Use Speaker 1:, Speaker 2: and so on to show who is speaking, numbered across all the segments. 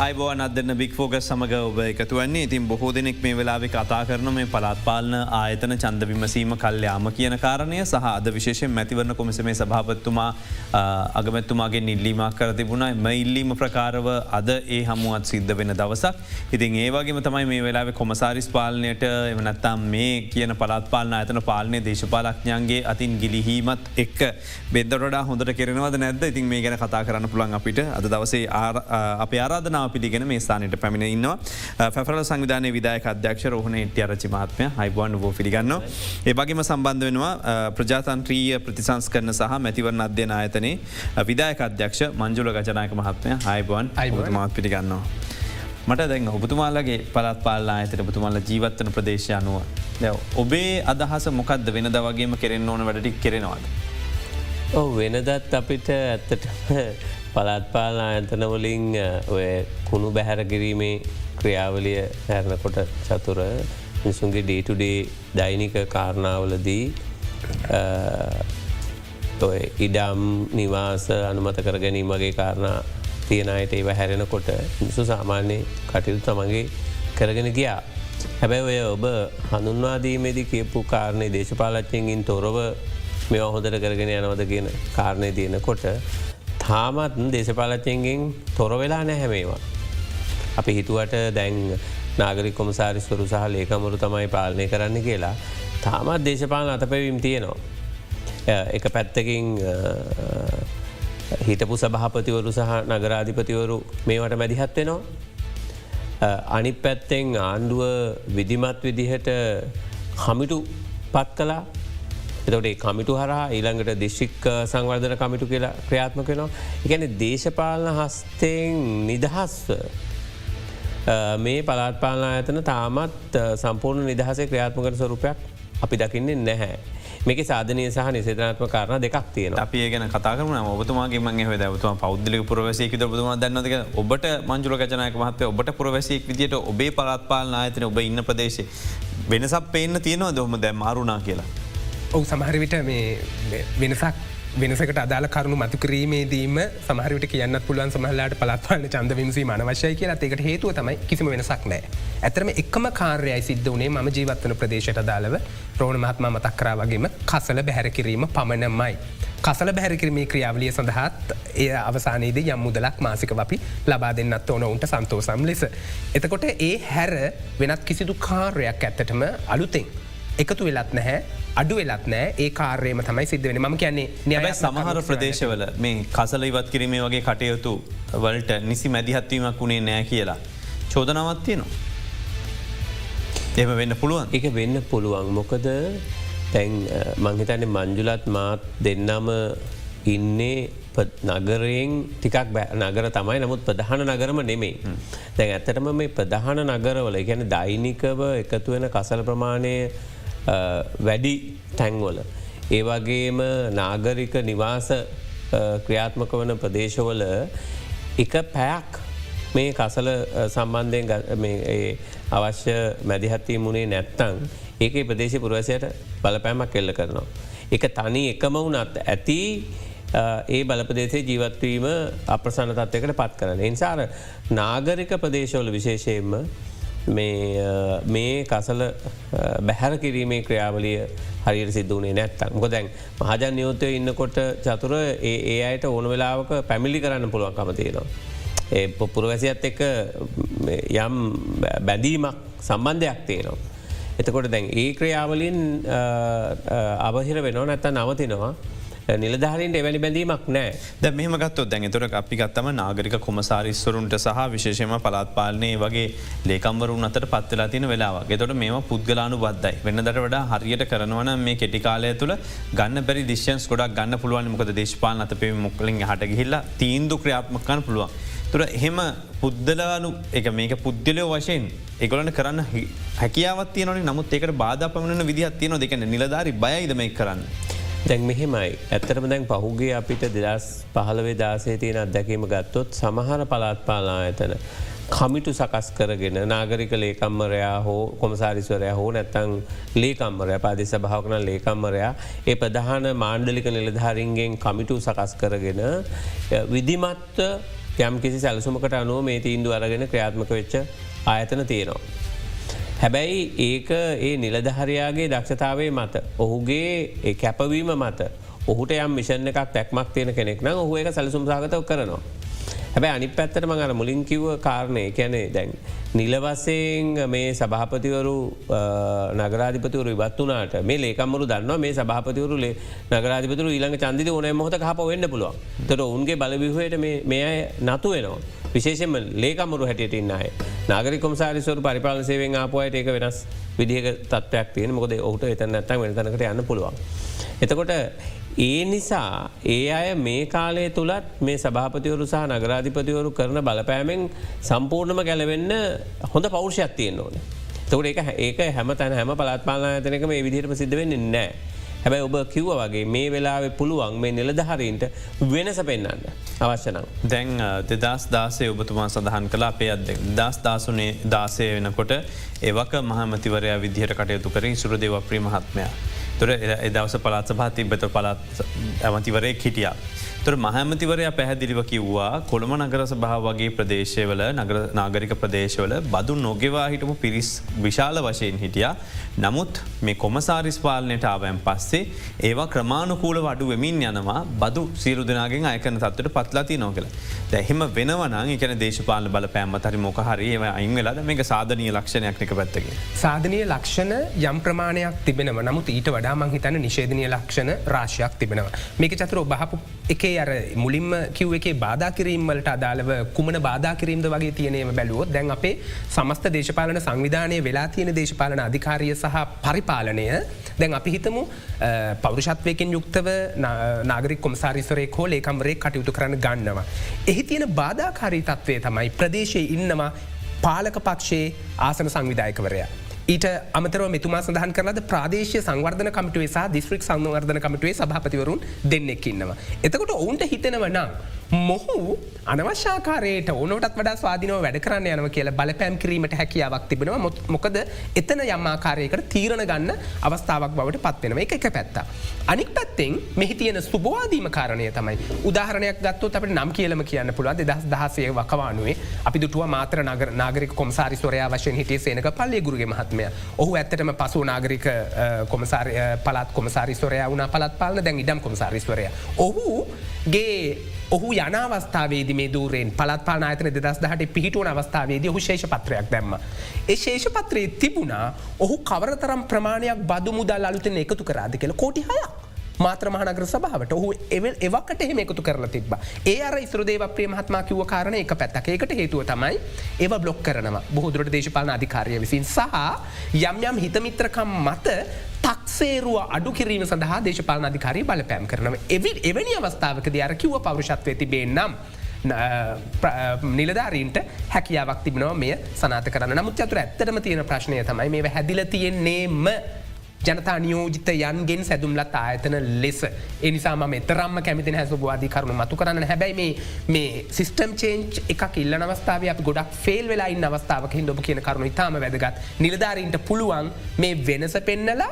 Speaker 1: අයිබෝන් අදන්න බික්‍ෆෝග සමඟ ඔබ එකතුවන්නේ ඉතින් බොහෝ දෙනෙක් මේ වෙලාවෙ කතා කරන මේ පළත්පාලන ආයතන චන්ද විමසීම කල්්‍යයාම කියන කාරණය සහ අද විශේෂෙන් මැතිවරණ කොමිස මේ සභාපත්තුමා අගමැත්තුමාගේ නිල්ලීමක් කර තිබුණ. එම ඉල්ලීම ප්‍රකාරව අද ඒ හමුවත් සිද්ධ වෙන දවසක්. ඉතින් ඒවගේම තමයි මේ වෙලාවෙ කොමසාරිස් පාලනයට එමනැත්තම් මේ කියන පළත්පාලන අතන පාලනය දේශපාලක්ඥන්ගේ අතින් ගිලිහීමත් එක් බෙදරඩා හොඳට කෙරෙනවද නැද ඉතින් මේ ගැන කතා කරන්න පුළන් අපිට. අද දවසේ අප ආරාධනාව පිළිගෙන මේ ස්ථානයට පැමිණ ඉන්නවා පැරල සංවිධානය විදායක අධ්‍යක්ෂ රෝහණ ඉට්‍ය රචි මහත්මය හයිබුවන් බෝ පිළිගන්න. ඒබගේම සම්බන්ධ වෙනවා ප්‍රජාතන්ත්‍රීය ප්‍රතිසංස් කරන සහ මැතිවරණ අධ්‍යන ආයතනයේ විදායක අධ්‍යක්ෂ මංජුල ගජනායක මහත්මය හයිබුවන් අයිබමත් පිළිගන්නවා. මට දැන් ඔබතුමාලගේ පලත් පාල්ලා ඇතට බතුමල්ල ජීවත්තන ප්‍රදේශය අනුව. ඔබේ අදහස මොකක්ද වෙනද වගේම කෙරෙන් ඕන වැඩටි කෙරෙනවාද.
Speaker 2: ඔ වෙනදත් අපිට ඇත්තට පළත්පාල ආයතනවලින් ඔය කුණු බැහැර කිරීමේ ක්‍රියාවලිය හැරණකොට චතුර මිසුන්ගේ ඩේටුඩේ දෛනික කාරණාවලදී ඔය ඉඩම් නිවාස අනුමත කර ගැනීම වගේ කාරණා තියෙනයට ඒව හැරෙනකොට මිසු සාමාන්‍ය කටයුතු තමගේ කරගෙන ගියා. හැබැ ඔය ඔබ හඳුන්වාදීමේදී කියපු කාරණය දේශපාලච්චයකින් තොරව මෙ හොඳට කරගෙන යනවද කියන කාරණය තියෙනකොට තාමත් දේශපාලච්චයගෙන් තොර වෙලා නැහැමේවා. අපි හිතුවට දැන් නාගරි කොමසාරිස්වරු සහ ලේකමරු තමයි පාලනය කරන්න කියලා. තාමත් දේශපාලන අතපැවීම් තියෙනවා. එක පැත්තකින් හිතපු සභහපතිවරු සහ නගරාධිපතිවරු මේවට මැදිහත් වෙනවා. අනි පැත්තෙන් ආණ්ඩුව විදිමත් විදිහට හමිටු පත් කලා එතොටේ කමිටු හරහා ඊළඟට දිශික් සංවර්ධන කමිටු කියලා ක්‍රියාත්ම කෙනවා. එකැන දේශපාලන හස්තයෙන් නිදහස්ව මේ පලාත්පාලන ඇතන තාමත් සම්පූර්ණ නිදහසේ ක්‍රියාත්මකට ස්වරූපයක් අපි දකින්නේ නැහැ. මේක සාධනය සහ නිසේතනත්ම කාරණ දෙකක් තියෙන
Speaker 1: අපේ ගැන කතාරන ඔබතුමාගේ මගේ හද ඇවතුම පෞද්ලික පුරවසයක බතුම දන්නක ඔබට මංජුල ගජනයක මහත්තය ඔබට පුරවසයෙක් විදිට ඔබේ පලත්පාලන ආයතන ඔබ ඉන්න ප්‍රදේශේ වෙනසක් පේන්න තියෙනවා දොහම දැ මාරුණා කියලා.
Speaker 3: ඔහු සමහරවිට මේ වෙනසක් වෙනසකට අදාල කරුණු මතු කිරීමේදීම සමහරවිට කියන්න පුළුවන් සමහලාට පලත්වන්න චන්ද විමසී මනවශය කියලා ඒකට හේතුව තමයි කිසිම වෙනසක් නෑ. ඇතරම එක්ම කාර්යයි සිද්ධ වනේ ම ජීවත්වන ප්‍රදේශයට අදාලව ප්‍රෝණ මහත්ම මතක් කරා වගේම කසල බැහැරකිරීම පමණමයි. කසල බැහැරකිරීමේ ක්‍රියාවලිය සඳහත් ඒ අවසානයේද යම් මුදලක් මාසික අපි ලබා දෙන්නත් ඕන උන්ට සන්තෝසම් ලෙස. එතකොට ඒ හැර වෙනත් කිසිදු කාර්යයක් ඇත්තටම අලුතෙන්. එකතු වෙලත් නැහැ අඩු වෙලත් නෑ ඒ කාර්යම තමයි සිද්ධවෙන ම කියන්නේ
Speaker 1: නියබයි සමහර ප්‍රදේශවල මේ කසල ඉවත් කිරීමේ වගේ කටයුතු වලට නිසි මැදිහත්වීමක් වුණේ නෑ කියලා. චෝදනවත් තියනවා. එම වෙන්න පුළුවන්
Speaker 2: එක වෙන්න පුළුවන් මොකද තැන් මංහිතන්නේ මංජුලත් මාත් දෙන්නම ඉන්නේ නගරයෙන් ටිකක් නගර තමයි නමුත් ප්‍රධාන නගරම නෙමේ. දැන් ඇත්තටම මේ ප්‍රධාන නගරවල ගැන දෛනිකව එකතුවෙන කසල ප්‍රමාණය වැඩි තැන්වල. ඒවගේම නාගරික නිවාස ක්‍රියාත්මක වන ප්‍රදේශවල එක පැයක් මේ කසල සම්බන්ධයෙන් අවශ්‍ය මැදිහත්වී මුණේ නැත්තං ඒක ප්‍රදේශ පුරවසයට බලපෑමක් කෙල්ල කරනවා. එක තනි එකම වුනත් ඇති ඒ බලපදේශේ ජීවත්වීම අප්‍රසන්න තත්වකට පත් කරන. එනිසාර නාගරික ප්‍රදේශවල විශේෂයෙන්ම මේ කසල බැහැර කිරීමේ ක්‍රියාවලිය හරියට සිදුවනේ නැත්තක් මොක දැන් මහජන් නියෝතය ඉන්නකොට චතුර ඒ අයට ඕන වෙලාවක පැමිලි කරන්න පුළුවන්කම තියෙනවා. ඒ පුරවැසිත් එක්ක යම් බැඳීමක් සම්බන්ධයක් තියෙනවා. එතකොට දැන් ඒ ක්‍රියාවලින් අවහිර වෙනවා නැත්ත නවතිනවා නිලධාරීන්ට එවැනි බැඳීමක් නෑ
Speaker 1: ද මෙහමගත් දැන් තුර අපි ගත්තම නාගරික කොමසාරිස්වරුන්ට සහ විශේෂම පලාත් පාලනය වගේ ලේකම්වරුන් අතට පත්වෙලා තින වෙලාව ගෙතොට මේම පුද්ගලානු බද්දයි වෙන්නදට වඩා හරියට කරනවන මේ කෙටිකාලය තුළ ගන්න බැරි දිශ්‍යන්ස් ගොඩක් ගන්න පුළුවන්. මොකද දේශපාල අතපේ මොක්ලින් හට ගිහිල්ලා තීන්දු ක්‍රියාත්මකන්න පුළුවන්. තුර එහෙම පුද්දලානු එක මේක පුද්ගලයෝ වශයෙන් එකොලන කරන්න හැකියාවත් තියන නමුත් ඒකට බාධ පමණ විදිහත් තියන දෙකන නිලධරි බයයිද මේ කරන්න.
Speaker 2: දැන් මෙහෙමයි ඇත්තරම දැන් පහුගේ අපිට දෙදස් පහළවේ දාසේ තියෙන අත්දැකීම ගත්තොත් සමහර පලාත්පාලා ඇතන. කමිටු සකස් කරගෙන නාගරික ලේකම්මරයා හෝ කොමසාරිස්වරයා හෝ නැත්තං ලේකම්මරය පාදිස භාවකන ලේකම්මරයා ඒ ප්‍රධාන මාණ්ඩලික නිලධාරින්ගෙන් කමිටු සකස් කරගෙන විදිමත්ව යම් කිසි සැලසුමකට අනුව මේ තීන්දු අරගෙන ක්‍රියාත්මක වෙච්ච ආයතන තියෙනවා. හැබැයි ඒක ඒ නිලධහරයාගේ දක්ෂතාවේ මත. ඔහුගේ කැපවීම මත ඔහුට යම් මිෂණ එකක් තැක්මක් තියෙන කෙනෙක් නම් ඔහු එක සැලසුම් සාගතව කරනවා. හැබැ අනි පැත්තට මඟර මුලින් කිව්ව කාරණය කැනෙ දැන්. නිලවසයෙන් මේ සභාපතිවරු නගරාධිපතිවරු ඉවත් වනාට මේ ලේකම්මරු දන්න මේ සභාපතිවරු ලේ නගරාධිපතුරු ඊළඟ චන්දිත ඕනෑ මොහොත හප වෙන්න පුළුවන් තොට උන්ගේ බලවිහයට මේ අය නතු වෙනවා. විශේෂෙන්ම ලේකමරු හැටියට ඉන්නයි. නාගරි කොමසාරිස්වරු පරිපාල සේවෙන් ආපුයට ඒක වෙනස් විදිහක තත්වයක් තියෙන මොකද ඔහුට එතන නැත්තම් වෙනතනකට යන්න පුළුවන්. එතකොට ඒ නිසා ඒ අය මේ කාලය තුළත් මේ සභාපතිවරු සහ නගරාධිපතිවරු කරන බලපෑමෙන් සම්පූර්ණම ගැලවෙන්න හොඳ පෞෂයක් තියෙන් ඕන. තකට ඒක ඒක හැම තැන හැම පලත්පාල ඇතනක මේ විදිහටම සිද්ධ වෙන්න නෑ. හැබැයි ඔබ කිව්ව වගේ මේ වෙලාවෙ පුළුවන් මේ නිලධහරීන්ට වෙනස පෙන්න්න අවශ්‍යනම්.
Speaker 1: දැන් දෙදස් දාසේ ඔබතුමා සඳහන් කළ අපේ අද දස් දාසුනේ දාසය වෙනකොට එවක මහමතිවරයා විදිහට කටයුතු කරින් සුරදේව ප්‍රී මහත්මයා. තුර එදවස පලාත් සභා තිබ්බත පලත් ඇමතිවරය හිටියා. තුර මහමතිවරය පැහැදිලිව කිව්වා කොළම නගර සභාව වගේ ප්‍රදේශවල නාගරික ප්‍රදේශවල බදු නොගෙවා හිටපු පිරිස් විශාල වශයෙන් හිටිය. නමුත් මේ කොමසාරිස් පාලනයට ආවයන් පස්සේ ඒවා ක්‍රමාණුකූල වඩු වෙමින් යනවා බදු සීරු දෙනාගෙන් අයකන තත්වට පත්ලාති නොකළ. දැහෙම වෙනවන එකන දේශපාල බල පෑම හරි මොකහරි ඒව අංගලද මේක සාධනය ලක්ෂණයක්නක පැත්තගේ.
Speaker 3: සාධනය ලක්ෂණ යම් ප්‍රමාණයක් තිබෙනව නමුත් ඊට වඩා මංහිතන නිශේධනය ලක්ෂණ රාශයක් තිබෙනවා. මේක චතුර ඔබහපු එකේ අර මුලින්ම කිව් එකේ බාධා කිරීම්වලට අදාළව කුමන බාධා කිරීම්ද වගේ තියනව බැලුවොත් දැන් අපේ සමස්ත දේශපාලන සංවිධානය වෙලා තියෙන දේශපාලන අධිකාරිය සහ පරිපාලනය දැන් අපි හිතමු පෞරුෂත්වයකින් යුක්තව නාගරික කොමසාරිස්වරේ හෝ ඒකම්රේ කටයුතු කරන්න ගන්නවා. එහි තියෙන බාධාකාරී තත්වය තමයි ප්‍රදේශය ඉන්නවා පාලක පක්ෂයේ ආසන සංවිධායකවරයා. ඊට අමතරව මෙතුමා සඳහන් කරලද ප්‍රාදේශය සංවර්ධන කමිටුවේ සහ දිස්ත්‍රික් සංවර්ධන කමිටුවේ සභාපතිවරුන් දෙන්නෙක් ඉන්නවා. එතකොට ඔවුන්ට හිතෙනව නම්. මොහු අනවශ්‍යාකාරයට ඕනොටත් වඩා ස්වාධනව වැඩ කරන්න යනව කියලා බලපෑම් කිරීමට හැකියාවක් තිබෙනවා මොකද එතන යම්මාකාරයකට තීරණ ගන්න අවස්ථාවක් බවට පත්වෙනව එක එක පැත්තා. අනික් පැත්තෙන් මෙහි තියෙන ස්තුබවාදීම කාරණය තමයි උදාහරණයක් ගත්තු අපට නම් කියලම කියන්න පුළුව දස් දහසය වකවානුවේ අපි දුටුව මාත්‍ර නගර නාගරික කොමසාරිස්වරයා වශයෙන් හිටිය සේනක පල්ලේ ගුරුගේ මහත්මය ඔහු ඇත්තටම පසු නාගරික කොමසාරය පලත් කොමසාරිස්වරයා වුණ පලත් පාලන දැන් ඉඩම් කොමසාරිස්වරය. ඔහුගේ ඔහු යන අවස්ථාවේද මේ දූරෙන් පලත්පාන අතන දෙදස් දහට පිහිටුවන අවස්ථාවේද ඔහු ශේෂ පත්‍රයක් දැම්ම. ඒ ශේෂ පත්‍රයේ තිබුණා ඔහු කවරතරම් ප්‍රමාණයක් බදු මුදල් අලුතෙන් එකතු කරාද කියල කෝටි හයක්. මාත්‍ර මහනගර සභාවට. ඔහු එවල් එවකට එහෙම එකතු කරලා තිබ. ඒ අර ඉස්රදේව ප්‍රිය මහත්මා කිව කාරණ එක පැත්තක. එකට හේතුව තමයි ඒව බ්ලොක් කරනවා. බොහදුරට දේශපාලන අධිකාරය විසින් සහ යම් යම් හිතමිත්‍රකම් මත තක්සේරුව අඩු කිරීම සඳහා දේශපාලන අධිකාරී බලපෑම් කරනව. එවි එවැනි අවස්ථාවක දයාර කිව පවරුෂත්වය තිබේ නම්. නිලධාරීන්ට හැකියාවක් තිබනවා. මේ සනාත කරන නමුත් චතුර ඇත්තටම තියෙන ප්‍රශ්නය තමයි මේ හැදිල තියෙන්නේම ජනතා නියෝජිත යන්ගෙන් සැදුම්ලත් ආයතන ලෙස. එනිසාම මෙතරම්ම කැමිති හැසුවාදී කරුණු මතු කරන්න. හැබැයි මේ සිස්ටම් චේන්ච් එකක් ඉල්ල අවස්ථාව අප ගොඩක් ෆෙල් වෙලායින් අවස්ථාවක හිදොප කියන කරුණු ඉතාම වැදගත්. නිලධාරීන්ට පුළුවන් මේ වෙනස පෙන්නලා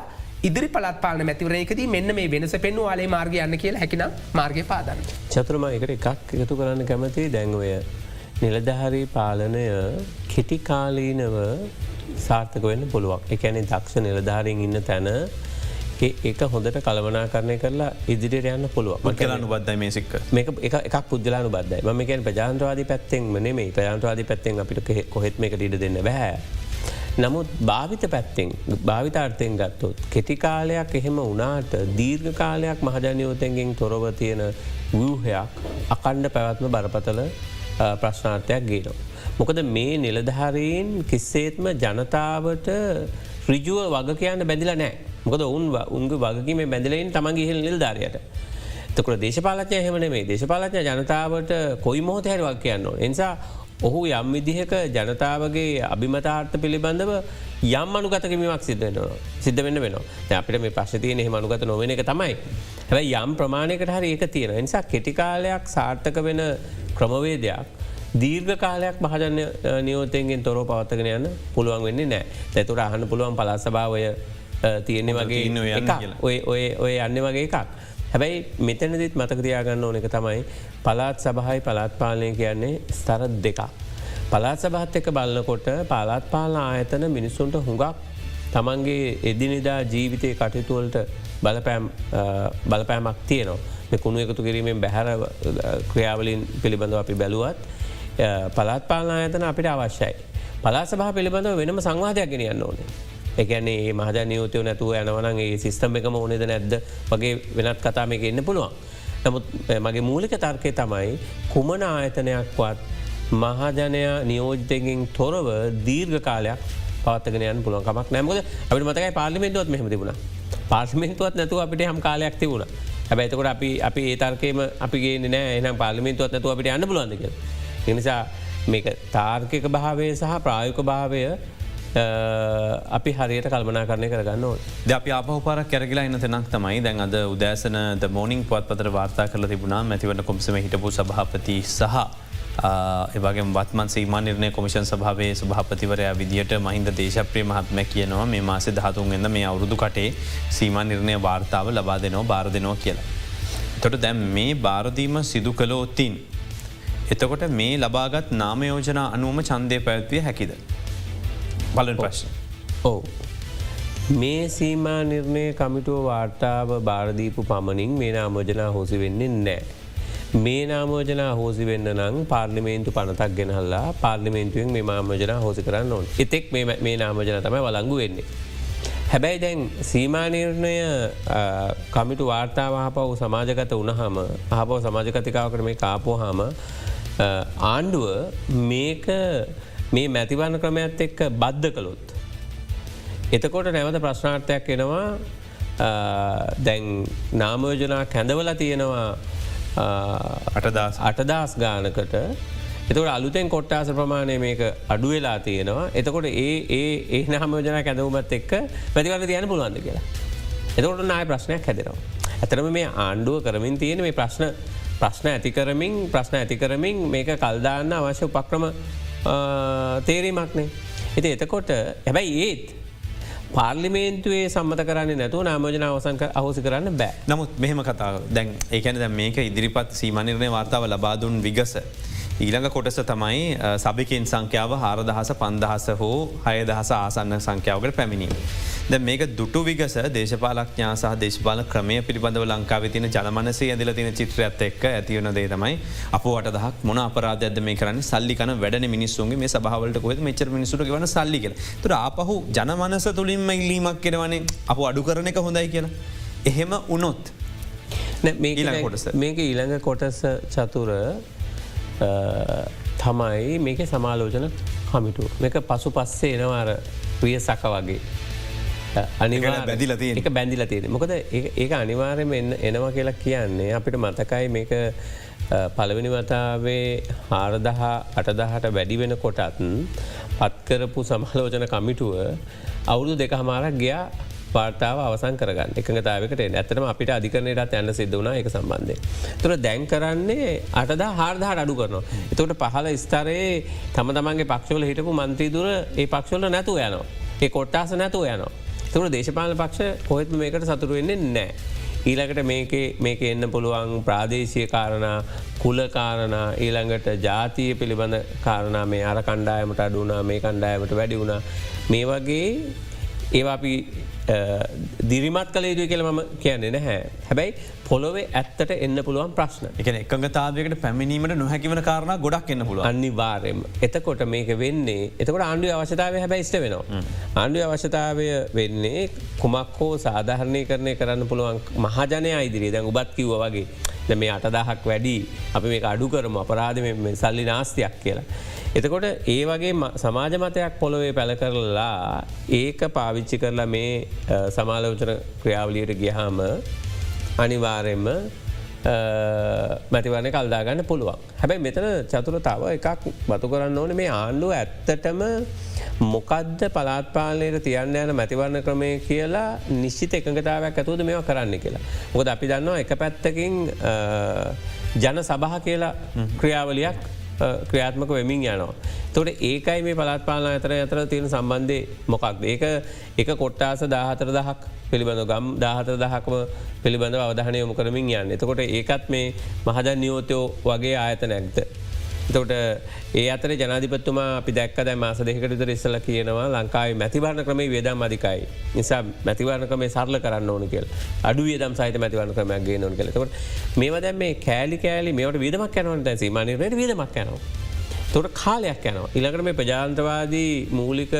Speaker 3: ඉදිරි පලත්පාලන මැතිවරයකද මෙන්න මේ වෙනස පෙන්නු ආලේ මාර්ග යන්න කියලා හැකින මාර්ගය පාදන්න.
Speaker 2: චතුරම එකට එකක් එකතු කරන්න කැමති දැන්වය නිලධහරී පාලනය කෙටිකාලීනව සාර්ථක වෙන්න පුළුවන් එකැනෙ දක්ෂ නිලධාරින් ඉන්න තැන ඒක හොඳට කළවනා කරණය කරලා ඉදිරියට යන්න පුළුව
Speaker 1: කලානු බද්ධයි මේසික්ක
Speaker 2: මේක එකක් පුද්ගලානු බද්ධයි ම මේකැන් ප්‍රජාන්ත්‍රවාදී පැත්තෙන් නෙමේ ප්‍රජාන්ත්‍රවාදී පැත්තෙන් අපිට කොහෙත්ම එක ඉඩ දෙන්න බෑ. නමුත් භාවිත පැත්තෙන් භාවිතාර්ථයෙන් ගත්තොත්. කෙටිකාලයක් එහෙම වනාට දීර්ඝ කාලයක් මහජනයෝතැන්ගෙන් තොරව තියෙන වූහයක් අකණ්ඩ පැවත්ම බරපතල ප්‍රශ්නාර්ථයක් ගේනවා. මොකද මේ නිලධාරීන් කිස්සේත්ම ජනතාවට රිජුව වග කියන්න බැඳිල නෑ මොකද ඔවුන් උන්ග වගකීම බැඳලයින් තමන්ගේ හිල් නිල්ධාරයට. තකර දේශපාලචය හෙමන මේ දේශපාලචය ජනතාවට කොයි මොහොත හැරි වක් කියන්න. එනිසා ඔහු යම් විදිහක ජනතාවගේ අභිමතාර්ථ පිළිබඳව යම් අනුගතකමක් සිද්ධ සිද්ධ වෙන්න වෙන අපිට මේ ප්‍රශ්තියන එහ මනුගත නොවෙන එක තමයි. හැයි යම් ප්‍රමාණයකට හරි ඒක තියෙන නිසා කෙටිකාලයක් සාර්ථක වෙන ක්‍රමවේදයක් දීර්ඝ කාලයක් මහජන නියෝතයන්ගෙන් තොර පවත්තගෙන යන්න පුළුවන් වෙන්නේ නෑ තැතුර අහන්න පුළුවන් පලස්සභාවය තියෙන්නේ වගේ ඉන්න ඔය ඔය ඔය යන්න වගේ එකක්. හැබැයි මෙතනදිත් මතකතියාගන්න ඕන එක තමයි පලාත් සභහයි පලාත් පාලනය කියන්නේ ස්තර දෙකක්. පලාත් සභහත් එක බලන්නකොට පලාත් පාලන ආයතන මිනිස්සුන්ට හුඟක් තමන්ගේ එදිනිදා ජීවිතය කටයුතුවලට බලපෑමක් තියනවා කුණු එකතු කිරීමෙන් බැහැර ක්‍රියාවලින් පිළිබඳව අපි බැලුවත් පලාත් පාලන ආයතන අපිට අවශ්‍යයි. පලා සභහ පිළිබඳව වෙනම සංවාධයක් ගෙනියන්න ඕනේ. එකන්නේ මහජ නියෝතයෝ නැතුව යනවනගේ සිිස්ටම් එකම ඕනෙද නැද්ද වගේ වෙනත් කතාම එක එන්න පුළුවන්. නමුත් මගේ මූලික තර්කය තමයි කුමන ආයතනයක්වත් මහජනයා නියෝජතයකින් තොරව දීර්ඝ කාලයක් පවත්තගෙන පුළුවන් කමක් නෑමද අපට මතකයි පාලිමෙන්තුවත් මෙහම තිබුණ පාර්ලිමෙන්තුවත් නැතුව අපිට හම් කාලයක් තිබුණ හැබැයිතකොට අපි අපි ඒ තර්කයම අපිගේ නෑ එනම් පාලිමෙන්තුවත් නැතුව අපිට යන්න පුලන්දක. එනිසා මේක තාර්කික භාවය සහ ප්‍රායුක භාවය අපි හරියට කල්මනා කරණය කරගන්න ඕ.
Speaker 1: ද අපි අපහපාර කැරගලා ඉන්න තෙනක් තමයි දැන් අද උදෑසන ද මෝනිින් පුවත් පතර වාර්තා කරල තිබුණා මැතිවන්න කොමිසම හිටපු සභහපති සහ ඒවගේ වත්මන් සීම නිර්ණය කොමිෂන් සභාවේ සභහපතිවරයා විදිට මහින්ද දේශප්‍රිය මහත්ම කියනවා මේ මාසේ දහතුන් එන්න මේ අවුරුදු කටේ සීම නිර්ණය වාර්තාව ලබා දෙනෝ බාර දෙනවා කියලා. තොට දැම් මේ බාරදීම සිදු කළෝත්තින්. එතකොට මේ ලබාගත් නාමයෝජනා අනුවම චන්දය පැත්විය හැකිද. බලන් ප්‍රශ්න.
Speaker 2: ඕ. මේ සීමා නිර්ණය කමිටුව වාර්තාව බාරදීපු පමණින් මේ නාමෝජනා හෝසි වෙන්නේ නෑ. මේ නාමෝජනා හෝසි වෙන්න නම් පාර්ලිමේන්තු පනතක් ගෙනහල්ලා පාර්ලිමේන්තුවෙන් මේ මාමෝජනා හෝසි කරන්න ඕන් එතෙක් මේ නාමෝජන තමයි වලංගු වෙන්නේ. හැබැයි දැන් සීමානිර්ණය කමිටු වාර්තාවාපව සමාජගත වනහම ආපව සමාජකතිකාවකට මේ කාපෝ හාම ආණ්ඩුව මේක මේ මැතිවන්න ක්‍රමයත් එක්ක බද්ධ කළොත්. එතකොට නැවත ප්‍රශ්නාර්ථයක් එනවා දැන් නාමෝජනා කැඳවල තියෙනවා
Speaker 1: අටදස්
Speaker 2: ගානකට එතකට අලුතෙන් කොට්ටාස ප්‍රමාණය මේක අඩු වෙලා තියෙනවා එතකොට ඒ ඒ ඒ නහමෝජන කැදවුමත් එක්ක පැතිවල තියන පුළුවන්ද කියලා. එතකොට නාය ප්‍රශ්නයක් හැදෙනවා. ඇතරම මේ ආණ්ඩුව කරමින් තියෙන මේ ප්‍රශ්න ප්‍රශ්න ඇතිකරමින් ප්‍රශ්න ඇතිකරමින් මේක කල්දාන්න අවශ්‍ය උපක්‍රම තේරීමක්නේ. එති එතකොට හැබැයි ඒත් පාර්ලිමේන්තුවේ සම්මත කරන්න නැතු නාමෝජන අවසන්ක අහෝසි කරන්න බෑ
Speaker 1: නමුත් මෙහෙම කතාව දැන් ඒකැන දැ මේක ඉදිරිපත් සීමනිර්ණය වාර්තාව ලබාදුන් විගස. ඊළඟ කොටස තමයි සභිකෙන් සංඛ්‍යාව හාරදහස පන්දහස හෝ හයදහස ආසන්න සංඛ්‍යාවකට පැමිණීම. ද මේක දුටු විගස දේශපාලක්ඥා සහ දේශපාල ක්‍රමය පිළිබඳව ලංකාව තින ජනමනසේ ඇදිල තින චිත්‍රයත් එක්ක ඇතිවන දේ තමයි අපට දහක් මොන අපරාධද මේ කරන්න සල්ලිකන වැඩ මිනිස්සුන්ගේ මේ සභාවලට කොද මෙචර මිනිසුට වන සල්ලි කියල තුර ආපහු ජනමනස තුළින්ම ඉල්ලීමක් කෙනවනේ අප අඩු කරන එක හොඳයි කියලා. එහෙම උනොත්.
Speaker 2: මේක ඊළඟ කොටස චතුර තමයි මේක සමාලෝචන කමිටු මේක පසු පස්සේ එනවාර ප්‍රිය සක වගේ. අනිවා
Speaker 1: බැදිල
Speaker 2: එක බැඳිල තියෙන මොකද ඒක අනිවාර්යම එනවා කියලා කියන්නේ අපිට මතකයි මේක පළවෙනි වතාවේ හාරදහ අටදහට වැඩි වෙන කොටත් පත්කරපු සමාලෝචන කමිටුව අවුදු දෙක හමාරක් ගියා වාර්තාව අවසන් කරගන්න එකඟතාවකට ඇතම අපිට අධිකරණයටත් යන්න සිද්ධ වනා එක සම්බන්ධය. තුර දැන් කරන්නේ අටද හාර්දහට අඩු කරනවා. එතකට පහල ස්තරයේ තම තමන්ගේ පක්ෂවල හිටපු මන්ත්‍රීදුර ඒ පක්ෂවල නැතුව යනවා. ඒ කොට්ටාස නැතුව යනවා. තුර දේශපාල පක්ෂ කොහෙත්ම මේකට සතුරු වෙන්නේ නෑ. ඊළඟට මේක එන්න පුළුවන් ප්‍රාදේශය කාරණ කුලකාරණ ඊළඟට ජාතිය පිළිබඳ කාරණ මේ අර කණ්ඩායමට අඩුනා මේ කණ්ඩායමට වැඩි වුණා මේ වගේ ඒවා අපි දිරිමත් කළ යුතු කියල ම කියන්නේ නැහැ. හැබැයි පොලොවේ ඇත්තට එන්න පුළුවන් ප්‍රශ්න
Speaker 1: එක එකගතාවයකට පැමිණීමට නොහැකිවන කාරණ ගොඩක් එන්න පුළුව
Speaker 2: අනිවාරෙන් එතකොට මේක වෙන්නේ එතකොට ආණ්ඩුව අවශ්‍යතාව හැබැයිස්ට වෙනවා. ආණ්ඩුව අවශ්‍යතාවය වෙන්නේ කුමක් හෝ සාධහරණය කරණය කරන්න පුළුවන් මහජනය ඉදිරි දැන් උබත් කිව්ව වගේ මේ අටදාහක් වැඩි අපි මේ අඩු කරම අපරාධ සල්ලි නාස්තියක් කියලා. එතකොට ඒ වගේ සමාජ මතයක් පොළොවේ පැළ කරලා ඒක පාවිච්චි කරලා මේ සමාලෝචන ක්‍රියාවලියට ගියහාම අනිවාරෙන්ම මැතිවරණ කල්දාගන්න පුළුවන්. හැබැයි මෙතන චතුරතාව එකක් බතු කරන්න ඕන මේ ආණ්ඩුව ඇත්තටම මොකක්ද පලාත්පාලනයට තියන්න යන මැතිවරණ ක්‍රමය කියලා නිශ්චිත එකඟතාවක් ඇතුවද මෙවා කරන්න කියලා. මොකද අපි දන්නවා එක පැත්තකින් ජන සබහ කියලා ක්‍රියාවලියක් ක්‍රියාත්මක වෙමින් යනවා. තොට ඒකයි මේ පළත්පාලන අතර අතර තියෙන සම්බන්ධය මොකක්ද. ඒක එක කොට්ටාස දාහතර දහක් පිළිබඳ ගම් දාහතර දහක්ම පිළිබඳ අවධානය යොමු කරමින් යන්න. එතකොට ඒකත් මේ මහජන් නියෝතයෝ වගේ ආයත නැක්ත. තොට ඒ අතර ජනාධිපත්තුමා අපි දැක්ක දැ මාස දෙකට විතර ඉස්සල කියනවා ලංකායි මැතිවරණ ක්‍රමේ වේදම් අධිකයි නිසා මැතිවරණ ක්‍රමේ සරල කරන්න ඕන කියල් අඩු දම් සහිත මැතිවරණ ක්‍රමයක්ගේ නොන කළෙතකට මේව දැම මේ කෑලි කෑලි මේට විදමක් යනවට ඇසි මනයට විදමක් යනවා. තොට කාලයක් යනවා. ඉළකට මේ ප්‍රජාන්තවාදී මූලික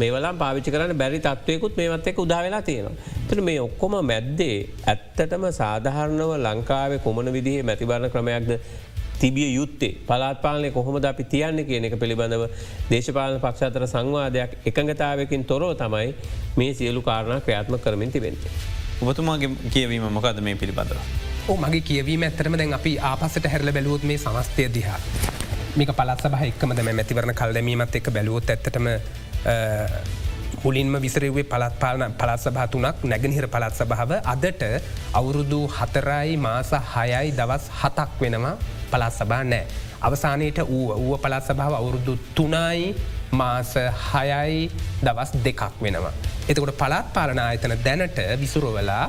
Speaker 2: මේවලම් පාවිචි කරන්න බැරි තත්වයකුත් මේවත් එක උදාවෙලා තියෙනවා. තර මේ ඔක්කොම මැද්දේ ඇත්තටම සාධහරණව ලංකාවේ කොමන විදිහේ මැතිබරණ ක්‍රමයක්ද තිබිය යුත්තේ පලාත්පාලනය කොහොමද අපි තියන්න කියන එක පිළිබඳව දේශපාලන පක්ෂතර සංවාදයක් එකඟතාවකින් තොරෝ තමයි මේ සියලු කාරණ ක්‍රියාත්ම කරමින් තිබෙන්නේ.
Speaker 1: ඔබතුමාගේ කියවීම මොකද මේ පිළිබඳව.
Speaker 3: ඕ මගේ කියවීම ඇතරම දැන් අපි ආපසට හැරල බැලුවොත් මේ සමස්තය දිහා. මේක පලත් සහ එක්කම දැම මැතිවරණ කල්දැමීමත් එක් බැලුවොත් ඇත්තටම මුලින්ම විසරවේ පලත් පාලන පලත් සභාතුනක් නැගනිහිර පලත් සභාව අදට අවුරුදු හතරයි මාස හයයි දවස් හතක් වෙනවා පළත් සභා නෑ. අවසානයට වූ ඌව පළත් සභාව අවුරුදු තුනයි මාස හයයි දවස් දෙකක් වෙනවා. එතකොට පළත් පාලන ආයතන දැනට විසුරුවලා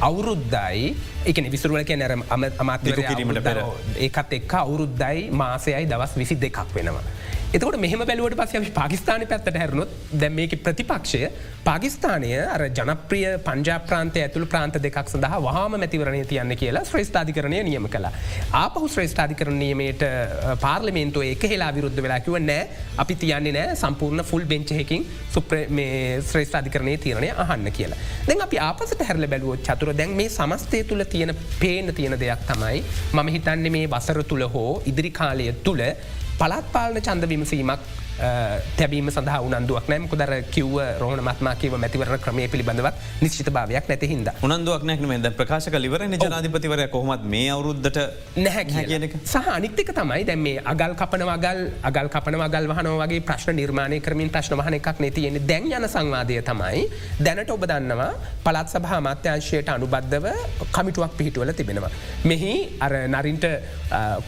Speaker 3: අවුරුද්දයි එක විසුරුවල කිය නැරම අමාත්‍ය කිරීමට පෙර ඒකත් එක් අවුරුද්දයි මාසයයි දවස් විසි දෙකක් වෙනවා. එතකට මෙහම බැලුවට පස පාකිස්ාන පැත්තට හැරුණොත් දැ මේක ප්‍රතිපක්ෂය පාකිස්ානය අර ජනප්‍රිය පංජාප්‍රාන්තය ඇතුළ ප්‍රාන්ත දෙකක් සඳහා වහම මැතිවරණය තියන්න කියලා ශ්‍රේෂ්ඨාධිකරණය නියම කලා. ආපහු ශ්‍රේෂ්ඨාධිකරණීමට පාර්ලිමේන්තුව එක හෙලා විරුද්ධ වෙලාකිව නෑ අපි තියන්නේ නෑ සම්පූර්ණ ෆුල් බෙන්චහකින් සුප්‍ර මේ ශ්‍රේෂ්ඨාධිකරණය තියරණය අහන්න කියලා. දැන් අපි ආපසට හැරල බැලුව චතුර දැන් මේ සමස්තය තුළ තියෙන පේන තියෙන දෙයක් තමයි මම හිතන්නේ මේ වසර තුළ හෝ ඉදිරි කාලය තුළ පළත් පාලන චන්ද විමසීමක් තැබීම සඳහ උනන්දුවක් නෑම කුදර කිව්ව රෝහණ මත්මාකිව මැතිවරණ ක්‍රමය පිළිබඳවත් නිශ්චිත භාවයක් නැතිහිද.
Speaker 1: උනන්දුවක් නැක්න ද ප්‍රකාශක ලිවර ජනාධිපතිවර කොහොමත් මේ අවුරුද්ධට
Speaker 3: නැහැ කියනක සහ අනිත්‍යක තමයි දැම මේ අගල් කපන වගල් අගල් කපන වගල් වහන වගේ ප්‍රශ්න නිර්මාණය කරමින් ප්‍රශ්න වහන එකක් නැතියෙන දැන් යන සංවාදය තමයි දැනට ඔබ දන්නවා පළත් සභහ මාත්‍යංශයට අනුබද්ධව කමිටුවක් පිහිටුවල තිබෙනවා. මෙහි අර නරින්ට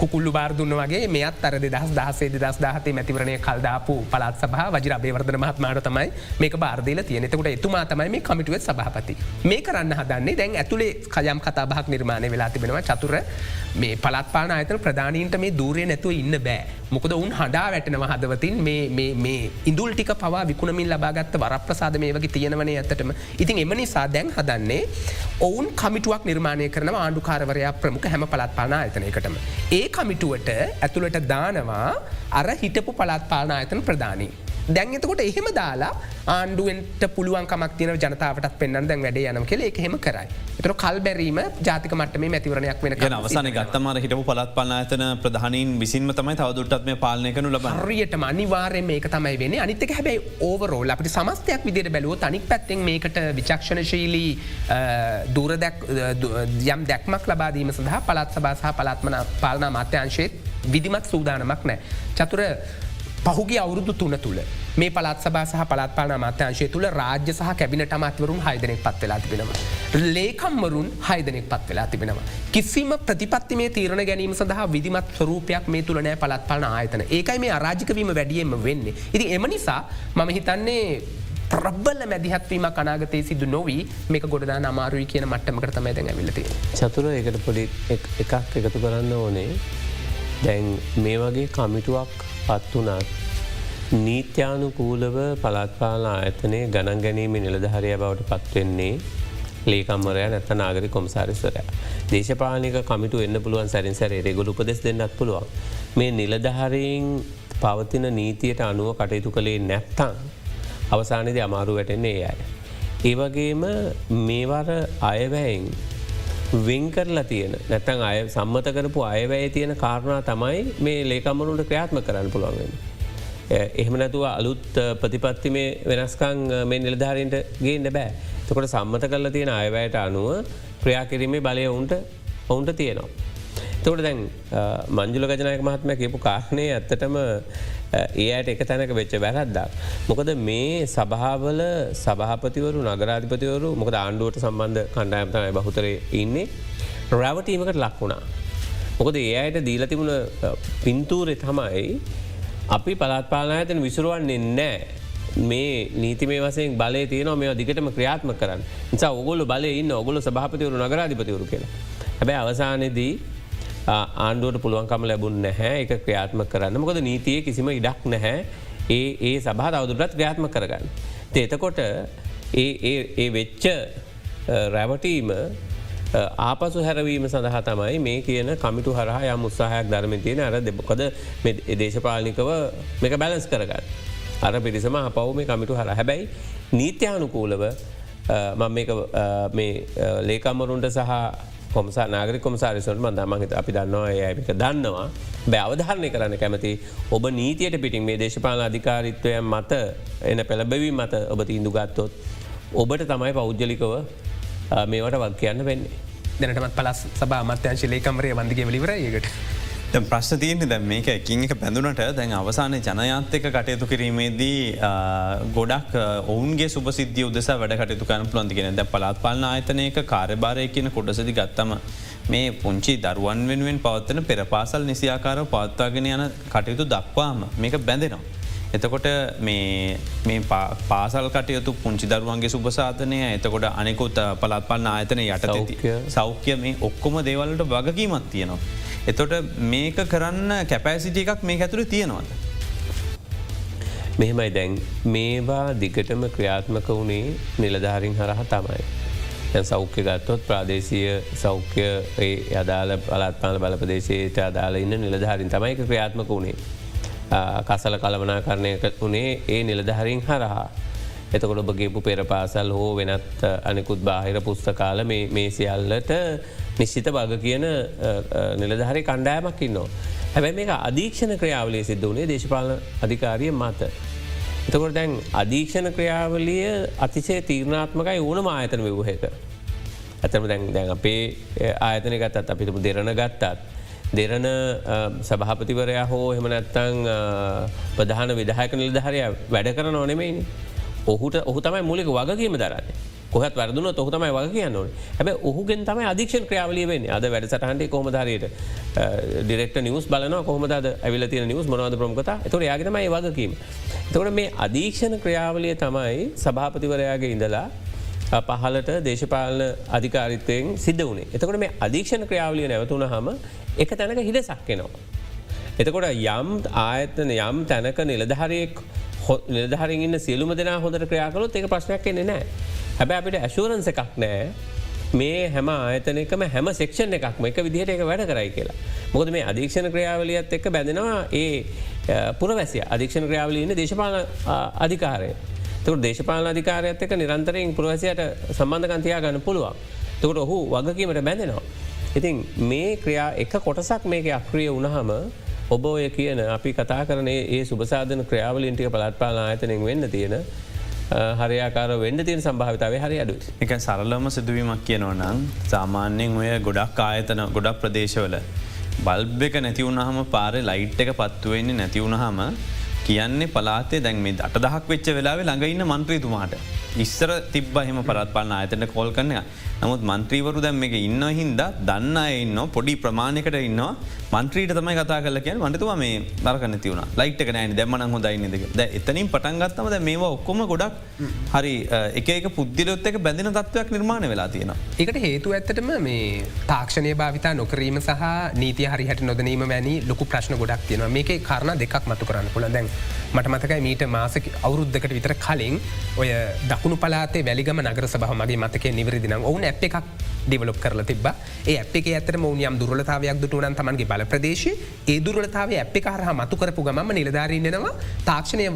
Speaker 3: කුකුල්ලු බාර්දුන්න වගේ මෙත් අර දහස් දහසේ දස් දාහතේ මැතිවරණය කල්දා දාපු පලත් සහ වජර බේවර්ධන මහත්මාට තමයි මේක බාර්දල තියනෙතකට එතුමා තමයි මේ කමිටුව සභහපති මේ කරන්න හදන්නේ දැන් ඇතුළේ කයම් කතාබහක් නිර්මාණය වෙලා තිබෙනවා. චතුර මේ පලත්පාන අයතන ප්‍රධානීන්ට මේ දූරය නැතුව ඉන්න බෑ. මොකද උන් හඩා වැටනව හදවතින් මේ ඉදුල් ටික පවා විකුණමින් ලබාගත්ත වරප්‍රසාද මේ වගේ තියෙනවනේ ඇතටම ඉතින් එම නිසා දැන් හදන්නේ ඔවුන් කමිටුවක් නිර්මාණය කරන ආණ්ඩුකාරවරයා ප්‍රමුඛ හැම පලත් පාන අයතනයකටම. ඒ කමිටුවට ඇතුළට දානවා අර හිටපු පලත් පාලන අයතන ප්‍රධානී. දැන් එතකොට එහෙම දාලා ආණ්ඩුවෙන්ට පුළුවන්කමක් තියන ජනතාවට පෙන්න්න දැන් වැඩේ යනම් කෙ එකහෙම කරයි. එතර කල් බැරීම ජාතික මටම මැතිවරණයක් වෙන
Speaker 1: අවසන ගත්තමර හිටපු පලත් පලනාතන ප්‍රධානීන් විසින්ම තමයි තවදුරටත් මේ පාලනය කනු ලබ
Speaker 3: රියටම අනිවාරය මේක තමයි වෙන අනිතක හැබයි ඕවරෝල් අපට සමස්තයක් විදිර බැලුව තනික් පැත්තෙන් මේකට විචක්ෂණශීලී දූරදැක් යම් දැක්මක් ලබාදීම සඳහා පලත් සභාසහ පලත්මන පාලනා මාත්‍යංශයත් විදිමත් සූදානමක් නෑ. චතුර පහුගේ අවුරුදු තුන තුළ මේ පලත් සබා සහ පලත්පාන අමාත්‍යංශය තුළ රාජ්‍ය සහ කැබිනට අමාත්වරුන් හයිදනෙක් පත් වෙලා තිබෙනවා. ලේකම්වරුන් හයිදනෙක් පත් වෙලා තිබෙනවා. කිසිම ප්‍රතිපත්ති මේ තීරණ ගැනීම සඳහා විදිමත් ස්වරූපයක් මේ තුළනෑ පලත්පාන ආයතන ඒකයි මේ අරාජිකවීම වැඩියෙන්ම වෙන්නේ. ඉති එම නිසා මම හිතන්නේ ප්‍රබ්බල මැදිහත්වීම කනාගතය සිදු නොවී මේක ගොඩදා අමාරුයි කියන මට්ටමකට තමයි දැන් ඇවිලති.
Speaker 2: චතුර එකට පොඩි එකක් එකතු කරන්න ඕනේ දැන් මේ වගේ කමිටුවක් පත් වනත් නීත්‍යානුකූලව පළත්පාල ආයතනය ගණන් ගැනීම නිලධහරය බවට පත්වෙන්නේ ලේකම්මරය නැත නාගරි කොමසාරිස්වරය. දේශපාලික කමිටු එන්න පුළුවන් සැරින් සැරේ රෙගුල උපදෙස් දෙන්නත් පුළුවන්. මේ නිලධහරයෙන් පවතින නීතියට අනුව කටයුතු කළේ නැත්තං අවසානද අමාරු වැටෙන්නේ ඒ අය. ඒවගේම මේවර අයවැයෙන් වෙන් කරලා තියෙන නැතන් අය සම්මත කරපු අයවැය තියෙන කාරණා තමයි මේ ලේකම්මනුට ක්‍රියාත්ම කරන්න පුළුවන්ගෙන. එහෙම නැතුව අලුත් ප්‍රතිපත්ති මේ වෙනස්කං මේ නිලධාරන්ට ගේන්න බෑ. තකොට සම්මත කරලා තියෙන අයවැයට අනුව ක්‍රියා කිරීමේ බලය ඔවුන්ට ඔවුන්ට තියෙනවා. තොට දැන් මංජුල ගජනයක මහත්ම කියපු කාරණය ඇත්තටම ඒයට එක තැනක වෙච්ච වැරද්දක්. මොකද මේ සභාවල සභාපතිවරු නගරාධිපතිවරු මොකද ආණ්ඩුවට සම්බන්ධ කණ්ඩායම්තනයි බහුතරය ඉන්නේ රැවටීමකට ලක් වුණා. මොකද ඒ අයට දීල තිබුණ පින්තූරෙ තමයි අපි පළත්පාලනායතන විසුරුවන්නේ නෑ. මේ නීතිමේ වසයෙන් බලය තියන මේ දිගටම ක්‍රියාත්ම කරන්න නිසා ඔගොල බල ඉන්න ඔගොල සභාපතිවරු නගරාධිපතිවරු කියලා. හැබැ අවසානයේදී ආණ්ඩුවට පුළුවන්කම ලැබුන් නැහැ. එක ක්‍රියාත්ම කරන්න. මොකද නීතිය කිසිම ඉඩක් නැහැ. ඒ ඒ සභා අවදුරත් ක්‍රියාත්ම කරගන්න. එතකොට ඒ වෙච්ච රැවටීම ආපසු හැරවීම සඳහා තමයි මේ කියන කමිටු හරහා යම් උත්සාහයක් ධර්ම තියෙන අර දෙබකොද දේශපාලිකව මේක බැලස් කරගන්න. අර පිරිසම අපව් මේ කමිටු හර හැබැයි නීත්‍යානුකූලව මේ ලේකම්මරුන්ට සහ කොමසා නාගරි කොමසාරිසට මදමහිත අපි දන්නවා ඒයක දන්නවා බැවධාරණය කරන්න කැමති ඔබ නීතියට පිටින් මේ දේශපාල අධිකාරිත්වය මත එන පෙළබැවී මත ඔබ තීන්දු ගත්තොත් ඔබට තමයි පෞද්ජලිකව මේවට වක් කියන්න වෙන්නේ.
Speaker 3: දැනටමත් පලස් සබා මත්‍යංශ ලේකමරය වන්දිගේ වලිවර ඒකට.
Speaker 1: ප්‍රශ්න තියන්නේ දැ මේක එකින් එක පැඳුනට දැන් අවසානය ජනයාත්තක කටයුතු කිරීමේදී ගොඩක් ඔවුන්ගේ සුපසිද්ධිය උදෙස වැඩ කටයුතු කන පුළන්තිගෙන දැ පලාත් පාලන ආයතනයක කාර්යභාරය කියන කොටසදි ගත්තම මේ පුංචි දරුවන් වෙනුවෙන් පවත්තන පෙරපාසල් නිසියාකාරව පවත්වාගෙන යන කටයුතු දක්වාම මේක බැඳෙනවා. එතකොට මේ පාසල් කටයුතු පුංචි දරුවන්ගේ සුපසාධනය එතකොට අනෙකුත් පලත් පන්න ආයතන යට සෞඛ්‍ය මේ ඔක්කොම දේවල්ට වගකීමත් තියෙනවා. එතොට මේක කරන්න කැපෑසිට එකක් මේ ඇතුළ තියෙනවාද.
Speaker 2: මෙහෙමයි දැන් මේවා දිගටම ක්‍රියාත්මක වුණේ නිලධාරින් හරහ තමයි. සෞඛ්‍ය ගත්තොත් ප්‍රාදේශය සෞඛ්‍ය අදාල පලත්පාල බලපදේශයට අදාල ඉන්න නිලධාරින් තමයි ක්‍රියාත්මක වුණේ. කසල කළමනා කරණය වනේ ඒ නිලධහරින් හරහා. එතකොට ඔබගේපු පෙර පාසල් හෝ වෙනත් අනෙකුත් බාහිර පුස්තකාල මේ සියල්ලට නිශ්චිත බග කියන නිලධහරි කණ්ඩායමක් ඉන්නවා. හැබැ මේ අධීක්ෂණ ක්‍රියාවලේ සිද්ධ වනේ දේශපාල අධිකාරිය මත. එතකොට දැන් අධීක්ෂණ ක්‍රියාවලිය අතිසේ තීරණාත්මකයි ඕන ආයතන වවහක. ඇතම දැන් දැන් අපේ ආයතන ගත්තත් අපිතුම දෙරණ ගත්තත්. දෙරන සභාපතිවරයා හෝ හෙම නැත්තං ප්‍රධාන විදාහක නිලධහරය වැඩ කරන ඕනෙමයිනි. ඔහුට ඔහු තමයි මුලික වගකීම දරන්නේ. කොහත් වරදුන ඔහු තමයි වග කියන්න ඕන. හැබ ඔහුගෙන් තමයි අධික්ෂ ක්‍රියාවලිය වෙන්න. අද වැඩසටහන්ට කොමදාරයට ඩිරෙක්ට නිවස් බලන කොහමද ඇවිල තිය නිවස් මොනවද ප්‍රමකත තුර යාගතමයි වගකීම. තොට මේ අධීක්ෂණ ක්‍රියාවලිය තමයි සභාපතිවරයාගේ ඉඳලා පහලට දේශපාලන අධිකාරිතයෙන් සිද්ධ වනේ. එතකොට මේ අධීක්ෂණ ක්‍රියාවලිය නැවතුන හම එක තැනක හිද සක්කෙනවා. එතකොට යම් ආයතන යම් තැනක නිලධහරයෙක් නිලධහරින් ඉන්න සියලුම දෙනා හොඳට ක්‍රියාකලොත් එක ප්‍රශ්නයක් එන්නේ නෑ හැබැ අපිට ඇශූරන්ස එකක් නෑ මේ හැම ආයතනකම හැම සෙක්ෂණ එකක්ම එක විදිහට එක වැඩ කරයි කියලා. මොකද මේ අධීක්ෂණ ක්‍රියාවලියත් එක්ක බැඳෙනවා ඒ පුරවැසිය අධීක්ෂණ ක්‍රියාවලීන්න දේශපාල අධිකාරය. තුර දේශපාල අධිකාරයත් එක නිරන්තරයෙන් පුරවැසියට සම්බන්ධකන්තියා ගන්න පුළුවන්. තුකට ඔහු වගකීමට බැඳෙනවා. ඉතින් මේ ක්‍රියා එක කොටසක් මේක අක්‍රිය වුණහම ඔබ ඔය කියන අපි කතා කරනේ ඒ සුබසාධන ක්‍රියාවලින්ටික පලත්පාල ආයතනෙන් වෙන්න තියෙන හරයාකාර වෙන්න තියෙන සම්භාවිතාව හරි අඩු
Speaker 1: එක සරලම සිදුවීමක් කියනවනම් සාමාන්‍යයෙන් ඔය ගොඩක් ආයතන ගොඩක් ප්‍රදේශවල බල්බ එක නැතිවුණහම පාරෙ ලයිට් එක පත්තුවෙන්නේ නැතිවුණහම කියන්නේ පලාතේ දැන් මේ අට දහක් වෙච්ච වෙලාවේ ළඟඉන්න මන්ත්‍රීතුමාට ඉස්සර තිබ්බ එහෙම පරත් පාලන අයතන කොල් කරන නමුත් මන්ත්‍රීවරු දැම් එක ඉන්න හින්ද දන්න ඉන්න පොඩි ප්‍රමාණකට ඉන්නවා. මන්ත්‍රීට තමයි කතා කල කිය මටතුවා මේ දරකන තිවුණ ලයිට් එක නෑන. දෙමන හොඳයින්නද ද එතනින් පටන්ගත්තමද මේවා ඔක්කොම ගොඩක් හරි එක පුද්දිලොත් එක බැඳන තත්වයක් නිර්මාණ වෙලා තියෙන.
Speaker 3: එකට හේතු ඇත්තටම මේ තාක්ෂණය භාවිතා නොකරීම සහ නීති හරිහට නොදනීම වැනි ලොකු ප්‍රශ්න ගොඩක් තියෙන මේක කරණ දෙකක් මතු කරන්න පුළ දැන් මට මතකයි මීට මාසක අවුරුද්ධකට විතර කලින් ඔය දකුණු පලාතේ වැලිගම නගර සබහ මගේ මතක නිවරදින ඔවුන් ඇ් එකක් ඩිවලොප් කරල තිබ ඒ අපේ ඇතර මවනියම් දුරලතාවයක් දුටුනන් තමන්ගේ බල ප්‍රදේශ ඒ දුරලතාව ඇපි කාරහ මතු කරපු ගම නිලධාරන්නවා තාක්ෂණය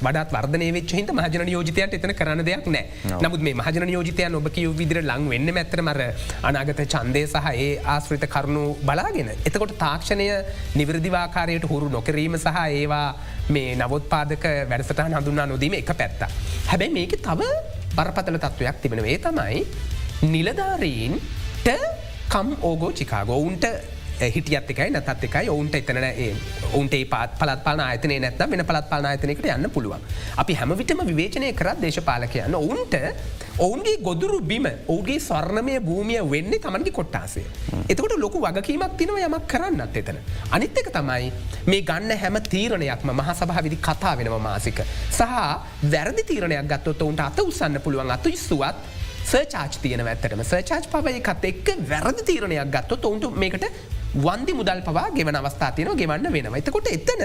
Speaker 3: වඩත් වර්ධනය වෙච් හිත මහජන යෝජතයට එතන කරන දෙයක් නෑ නමුත් මේ මහජන යෝජතයන් ඔබ කිය විදිර ලං වෙන්න ඇතර මර අනාගත චන්දය සහ ඒ ආශ්‍රිත කරුණු බලාගෙන. එතකොට තාක්ෂණය නිවරදිවාකාරයට හුරු නොකිරීම සහ ඒවා මේ නවොත්පාදක වැඩසටහන් හඳුන්නා නොදීම එක පැත්ත. හැබැයි මේක තව බරපතල තත්ත්වයක් තිබෙනවේ තමයි නිලධාරීන්ට කම් ඕගෝ චිකාගෝ ඔවුන්ට හිටියත් එකයි නතත් එකයි ඔවුන්ට එතන ඔවුන්ට පාත් පලත් පාන ආයතනය නැත්න වෙන පලත් පාන ආයතනයකට යන්න පුළුවන්. අපි හැම විටම විවේචනය කරත් දේශපාලකයන්න ඔවුන්ට ඔවුන්ගේ ගොදුරු බිම ඔවුගේ ස්වර්ණමය භූමිය වෙන්නේ තමන්ගේ කොට්ටාසේ. එතකොට ලොකු වගකීමක් තිනව යමක් කරන්නත් එතන. අනිත් එක තමයි මේ ගන්න හැම තීරණයක්ම මහ සභාවිදි කතා වෙනව මාසික. සහ වැරදි තීරණයක් ගත්තොත් ඔවුන්ට අත උසන්න පුළුවන් අතු ඉස්සුවත් සර්චාච් තියන ඇත්තටම සර්චාච් පවයකත් එක්ක වැරදි තීරණයක් ගත්තොත් ඔවුන්ට මේකට වන්දි මුදල් පවා ගෙවන අවස්ථාතියන ගෙවන්න වෙනවා. එතකොට එතන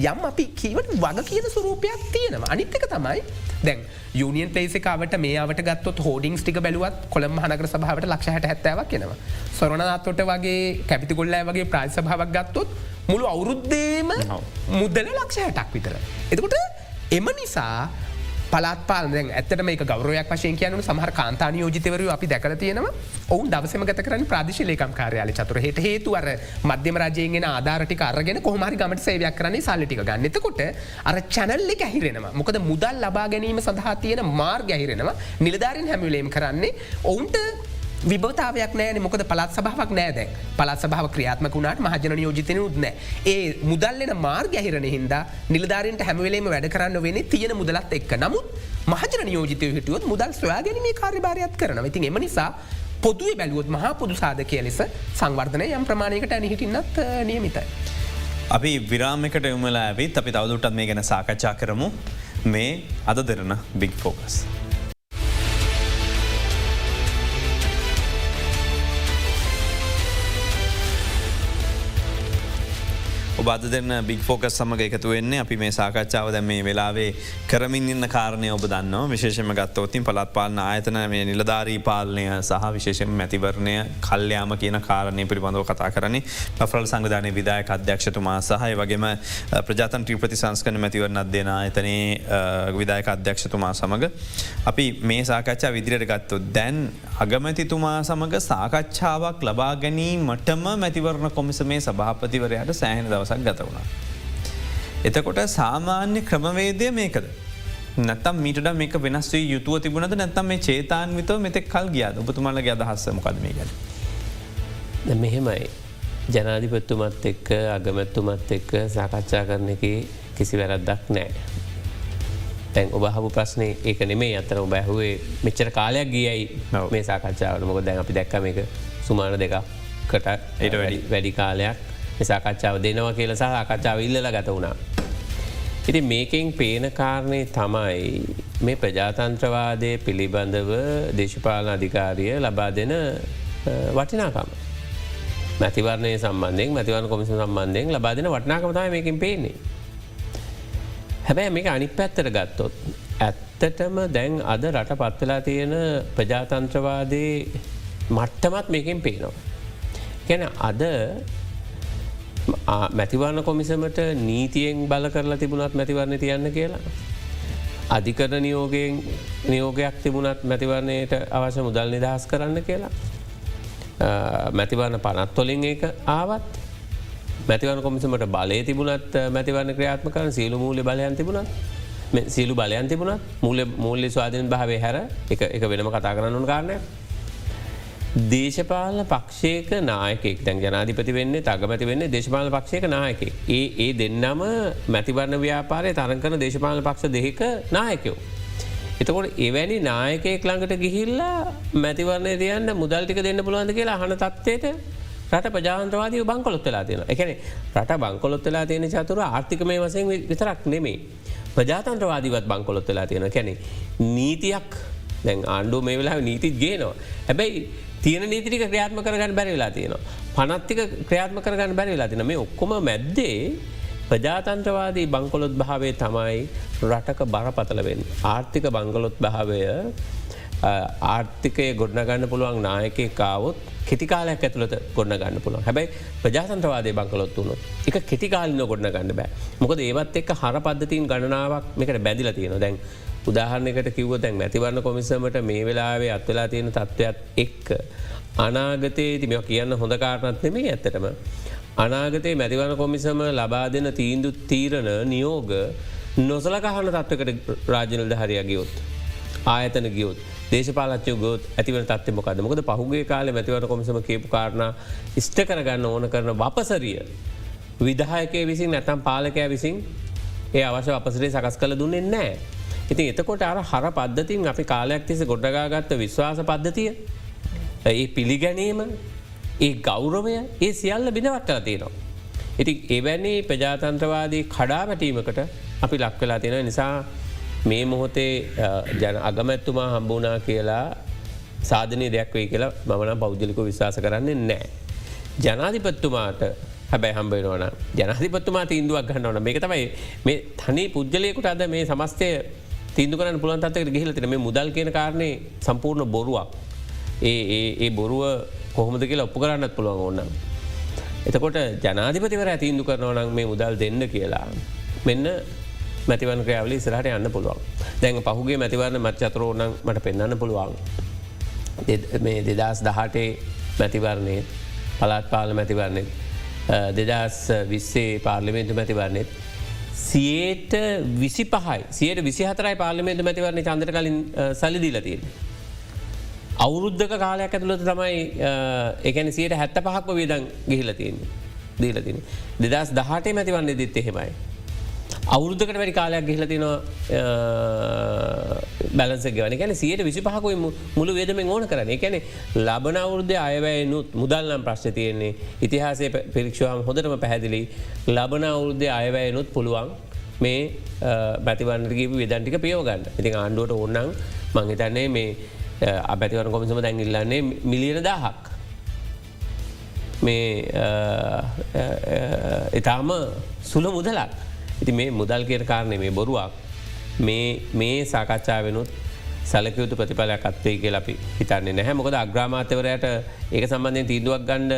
Speaker 3: යම් අපි කීවට වග කියන සුරූපයක් තියෙනවා. අනිත්තක තමයි දැන් යුනියන් පේසිකාවට මේවට ගත් හෝඩිං ටික බැලුවත් කොළම් හනකර සභාවට ලක්ෂ හට හැත්තාවක් කෙනවා. සොරණනාත්වට වගේ කැපිතිකොල්ලෑ වගේ ප්‍රාසභාවක් ගත්තොත් මුළු අවුරුද්දේම මුදල ලක්ෂ හැටක් විතර. එතකොට එම නිසා පලත්පාල ඇතට මේ ගෞරයක් වශයෙන් කියනු සමහර කාන්තාන යෝජිතවර අපි දැකල තියෙනවා. ඔවුන් දවසම ගත කරන ප්‍රදශලේකම් කාරයාල චතුර හට හේතුවර මධ්‍යම රජයෙන් ආදාරටි අරගෙන කොහමරි ගමට සේවයක් කරන්නේ සල්ලිටික ගන්නතකොට අර චැනල්ලෙ ඇහිරෙනවා. මොකද මුදල් ලබා ගැනීම සඳහා තියෙන මාර්ග ඇහිරෙනවා. නිලධාරින් හැමිලේම් කරන්නේ ඔවුන්ට විභතාවයක් නෑන. මොකද පලත් සභාවක් නෑද පලත් සභාව ක්‍රියාත්මක වුණට මහජන යෝජිතන උත්න ඒ මුදල්ලෙන මාර්ග හිරන හිද නිලධාරන්ට හැමවෙලේම වැඩ කරන්න වෙන තියෙන මුදලත් එක්ක. නමුත් මහජන යෝජිතය හිටියුවත් මුදල් ස්වයාගැනීමේ කාර්යභාරයක් කරන ඉතින් එම නිසා පොදුව බැලුවොත් මහා පුදු සාධකය ලෙස සංවර්ධනය යම් ප්‍රමාණයකට ඇනි හිටින්නත් නියමිතයි.
Speaker 1: අපි විරාමකට යමලා ඇවිත් අපි තවදුටත් මේ ගැන සාකච්ඡා කරමු. මේ අද දෙරන බික් ෆෝකස්. ඔබද දෙන්න බික් ෆෝකස් සමඟ එකතු වෙන්නේ. අපි මේ සාකච්ඡාව දැම මේ වෙලාවේ කරමින් ඉන්න කාරණය ඔබ දන්න විශේෂම ගත්තවතින් පළත් පාලන ආයතන මේ නිලධාරී පාලනය සහ විශේෂෙන් මැතිවරණය කල්්‍යයාම කියන කාරණය පිළිබඳව කතා කරන්නේ. පෆරල් සංගධානය විදායක අධ්‍යක්ෂතුමා සහය වගේම ප්‍රජාතන් ත්‍රීපති සංස්කන මැතිවරණ අධ්‍යන ආයතනයේ විදායක අධ්‍යක්ෂතුමා සමඟ අපි මේ සාකච්ඡා විදිරයට ගත්තු දැන් අගමැතිතුමා සමඟ සාකච්ඡාවක් ලබා ගැනීමටම මැතිවරණ කොමිස මේ සභාපතිවරයට සෑහන දවස දවසක් ගත වුණා. එතකොට සාමාන්‍ය ක්‍රමවේදය මේකද. නැතම් මීට මේක වෙනස් වී යුතුව තිබුණද නැත්තම් මේ චේතාන්විතව මෙතෙක් කල් ගියාද ඔබතුමල්ලගේ අදහස්සම කදමේ ගැන.
Speaker 2: මෙහෙමයි ජනාධිපත්තුමත් එක්ක අගමැත්තුමත් එක්ක සාකච්ඡා කරන එක කිසි වැරද්දක් නෑ. තැන් ඔබහපු ප්‍රශ්නය ඒක නෙමේ අතර ඔබැහුවේ මෙච්චර කාලයක් ගියයි මේ සාකච්ඡාවට මොක දැන් අපි දැක්කම එක සුමාන දෙකක් කට වැඩි කාලයක් සාකච්ඡාව දෙනවා කියල සහ ආකච්ඡාව ඉල්ල ගත වුණා. ඉති මේකෙන් පේන කාරණය තමයි මේ ප්‍රජාතන්ත්‍රවාදය පිළිබඳව දේශපාලන අධිකාරිය ලබා දෙන වටිනාකම. මැතිවරණය සම්බන්ධෙන් මැතිවන කොමිස සම්බන්ධයෙන් ලබා දෙන වටනාකමතයි මේකින් පේන්නේ. හැබැයි මේක අනික් පැත්තර ගත්තොත්. ඇත්තටම දැන් අද රට පත්වෙලා තියෙන ප්‍රජාතන්ත්‍රවාදයේ මට්ටමත් මේකින් පේනවා. ගැන අද මැතිවරණ කොමිසමට නීතියෙන් බල කරලා තිබුණත් මැතිවරණ තියන්න කියලා. අධිකරන නියෝගයෙන් නියෝගයක් තිබුණත් මැතිවරණයට අවශ්‍ය මුදල් නිදහස් කරන්න කියලා. මැතිවරණ පනත්වොලින් ඒක ආවත් මැතිවන කොමිසමට බලය තිබුණත් මැතිවරණ ක්‍රියාත්ම කරන සියලු මූලි බලයන් තිබුණත් සියලු බලයන් තිබුණත් මූල මූල්ලි ස්වාධන භාවය හැර එක වෙනම කතා කරන්න කාරණය දේශපාලන පක්ෂයක නායකෙක් දැන් ජනාධිපති වෙන්නේ තගමැති වෙන්නේ දේශපාල පක්ෂයක නායක. ඒ ඒ දෙන්නම මැතිවරණ ව්‍යාපාරය තරංකන දේශපාල පක්ෂ දෙහික නායකයෝ. එතකොට එවැනි නායකයෙක් ළඟට ගිහිල්ලා මැතිවරණය තියන්න මුදල්ටික දෙන්න පුළුවන්ද කියලා හන තත්වයට රට ප්‍රජාන්ත්‍රවාදී බංකොලොත්තලා තියෙන එකන රට බංකොලොත්තලා තියෙන චතුර ආර්ථිකමය වසයෙන් විතරක් නෙමේ. ප්‍රජාතන්ත්‍රවාදීවත් බංකොලොත්තලා තියෙන කැනෙ නීතියක් දැන් ආණ්ඩුව මේ වෙලා නීතිත් ගේනවා. හැබැයි තියෙන නීතික ක්‍රියාත්ම කරගන්න බැරිවෙලා තියෙනවා. පනත්තික ක්‍රියාත්ම කරගන්න බැරිවෙලා තින මේ ඔක්කොම මැද්දේ ප්‍රජාතන්ත්‍රවාදී බංකොලොත් භාවය තමයි රටක බරපතලවෙන්. ආර්ථික බංගලොත් භාවය ආර්ථිකය ගොඩනගන්න පුළුවන් නායකය කාවොත් කෙටිකාලයක් ඇතුළට ගොඩ ගන්න පුළුව හැබයි ප්‍රජාතන්ත්‍රවාදය බංකලොත් වුණු එක කෙටිකාලන ගොඩන ගන්න බෑ මොකද ඒවත් එක් හර පද්ධතින් ගණනාවක් මේකට බැදිල තියෙන දැන් උදාහරණයකට කිව්ව දැන් මැතිවරණ කොමිසමට මේ වෙලාවේ අත්වෙලා තියෙන තත්ත්වයක් එක්ක. අනාගතයේ තිම කියන්න හොඳ කාරණත් නෙමේ ඇත්තටම. අනාගතයේ මැතිවන කොමිසම ලබා දෙන තීන්දු තීරණ නියෝග නොසලකහන තත්වකට රාජනල්ද හරයා ගියොත්. ආයතන ගියොත් දේශපාලච්චය ගොත් ඇතිවන තත්ව මොකද මොකද පහුගේ කාල මැතිවට කොමිසම කියපු කාරණ ස්ට කරගන්න ඕන කරන වපසරිය. විදාහයකය විසින් නැතම් පාලකෑ විසින් ඒ අවශ්‍ය අපසරේ සකස් කළ දුන්නෙ නෑ. ඉතින් එතකොට අර හර පද්ධතින් අපි කාලයක් තිෙස ගොඩගාගත්ත විශ්වාස පද්ධතිය ඒ පිළිගැනීම ඒ ගෞරවය ඒ සියල්ල බිඳවත් කලා තියෙනවා. ඉති එවැනි ප්‍රජාතන්ත්‍රවාදී කඩා වැටීමකට අපි ලක් වෙලා තියෙන නිසා මේ මොහොතේ ජන අගමැත්තුමා හම්බුනා කියලා සාධනය දෙයක් වේ කියලා මමන පෞද්ජලික විශවාස කරන්නේ නෑ. ජනාධිපත්තුමාට හැබැයි හම්බේනවන ජනහිපත්තුමා තීන්දුවක් ගන්නවන මේක තමයි මේ තනි පුද්ගලයකුට අද මේ සමස්තය තිීන්දු කරන පුළන් තත්කට ගහිලතින මේ මුදල් කියන කාරණය සම්පූර්ණ බොරුවක්. ඒ ඒ බොරුව කොහොමද කියලා ඔප්පු කරන්නත් පුළුවන් ඕන්න. එතකොට ජනාධිපතිවර ඇතිීන්දු කරනවනක් මේ මුදල් දෙන්න කියලා. මෙන්න මැතිවන් ක්‍රයාවලි ඉසරහට යන්න පුළුවන්. දැන් පහුගේ මැතිවරණ මච්චතරෝනක් මට පෙන්න්න පුළුවන්. මේ දෙදස් දහටේ මැතිවරණය පලාත් පාල මැතිවරණය දෙදස් විස්සේ පාර්ලිමේන්තු මැතිවරණෙත් සියයට විසි පහයි සියට විසිහතරයි පාර්ලිමේන්තු මැතිවරණ චන්දර කලින් සලිදිීලතින්. අවුරුද්ධක කාලයක් ඇතුළට තමයි එකන සියට හැත්ත පහක්ව වේදන් ගිහිලතින්නේ දීලතින. දෙදස් දහටේ මැතිවන්නේ දිත් එහෙමයි. අවුරුද්ධකට වැඩි කාලයක් ගිහිලතින බැලස ගවන ගැන සියට විසි පහකුයි මුළු වේදම ඕන කරන එකැන ලබන අවුරුද්ධ අයවැයනුත් මුදල්නම් ප්‍රශ්න තියෙන්නේ. ඉතිහාසේ පිරික්ෂවාම් හොඳටම පැහැදිලි. ලබන අවුරුද්ධ අයවැයනුත් පුළුවන් මේ බැතිවන්නගේ විදන්ටික පියෝගන්න ඉතින් ආණ්ඩුවට ඔන්නන් මංහිතන්නේ මේ අපැතිවන කොමිසම දැන්ගිල්ලන්නේ මිලියන දාහක් මේ එතාම සුල මුදලක්. ඉති මේ මුදල් කියර කාරණය මේ බොරුවක්. මේ සාකච්ඡා වෙනුත් සැලකයුතු ප්‍රතිඵලයක් අත්වේ කිය අපි හිතන්නේ නැහැ. මොකද අග්‍රාමාත්‍යවරයට ඒක සම්බන්ධයෙන් තීන්දුවක් ගණ්ඩ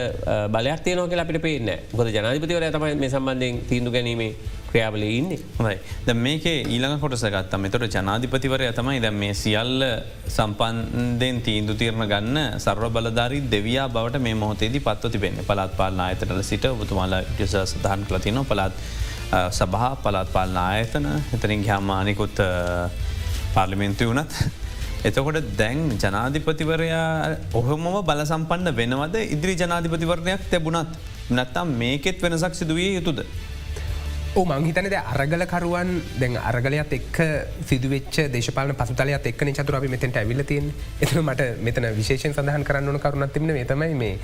Speaker 2: බලයක් තියනෝ කියලා අපිට පේන්න ගොද ජනාධිපතිවර තමයි මේ සම්බන්ධයෙන් තීන්දු ගැනීමේ ක්‍රියාවල ඉන්නේ.
Speaker 1: හයි ද මේක ඊළඟ කොටසගත්තම එතොට ජනාධිපතිවරය තමයි දැ මේ සියල්ල සම්පන්දයෙන් තීන්දු තීරණ ගන්න සර්ව බලධරි දෙවයා බවට මේ මොහොතේදී පත්ව තිබෙන පළත් පාලන අයතට සිට ඔබතුමාලා ිස සඳහන් කලතින පළත් සභහා පළත් පාලන ආයතන එතරින් හාමානිකුත් පාර්ලිමෙන්තු වනත් එතකොට දැන් ජනාධිපතිවරයා ඔහොමම බලසම්පන්න වෙනවද? ඉදිරි ජනාධිපතිවරණයක් තැබුණත් නැත්තම් මේකෙත් වෙනසක් සිදුවිය යුතුද.
Speaker 3: ඕ මංහිතනද අරගලකරුවන් දැන් අරගලයත් එක් සිදුවච්ච දේශපාල පසුතලයක් එක්න චතුර අපි මෙතැට ඇවිලතින් එතන මට මෙතන විශේෂෙන් සඳහන් කරන්න කරුණත් තිබන තමයි මේ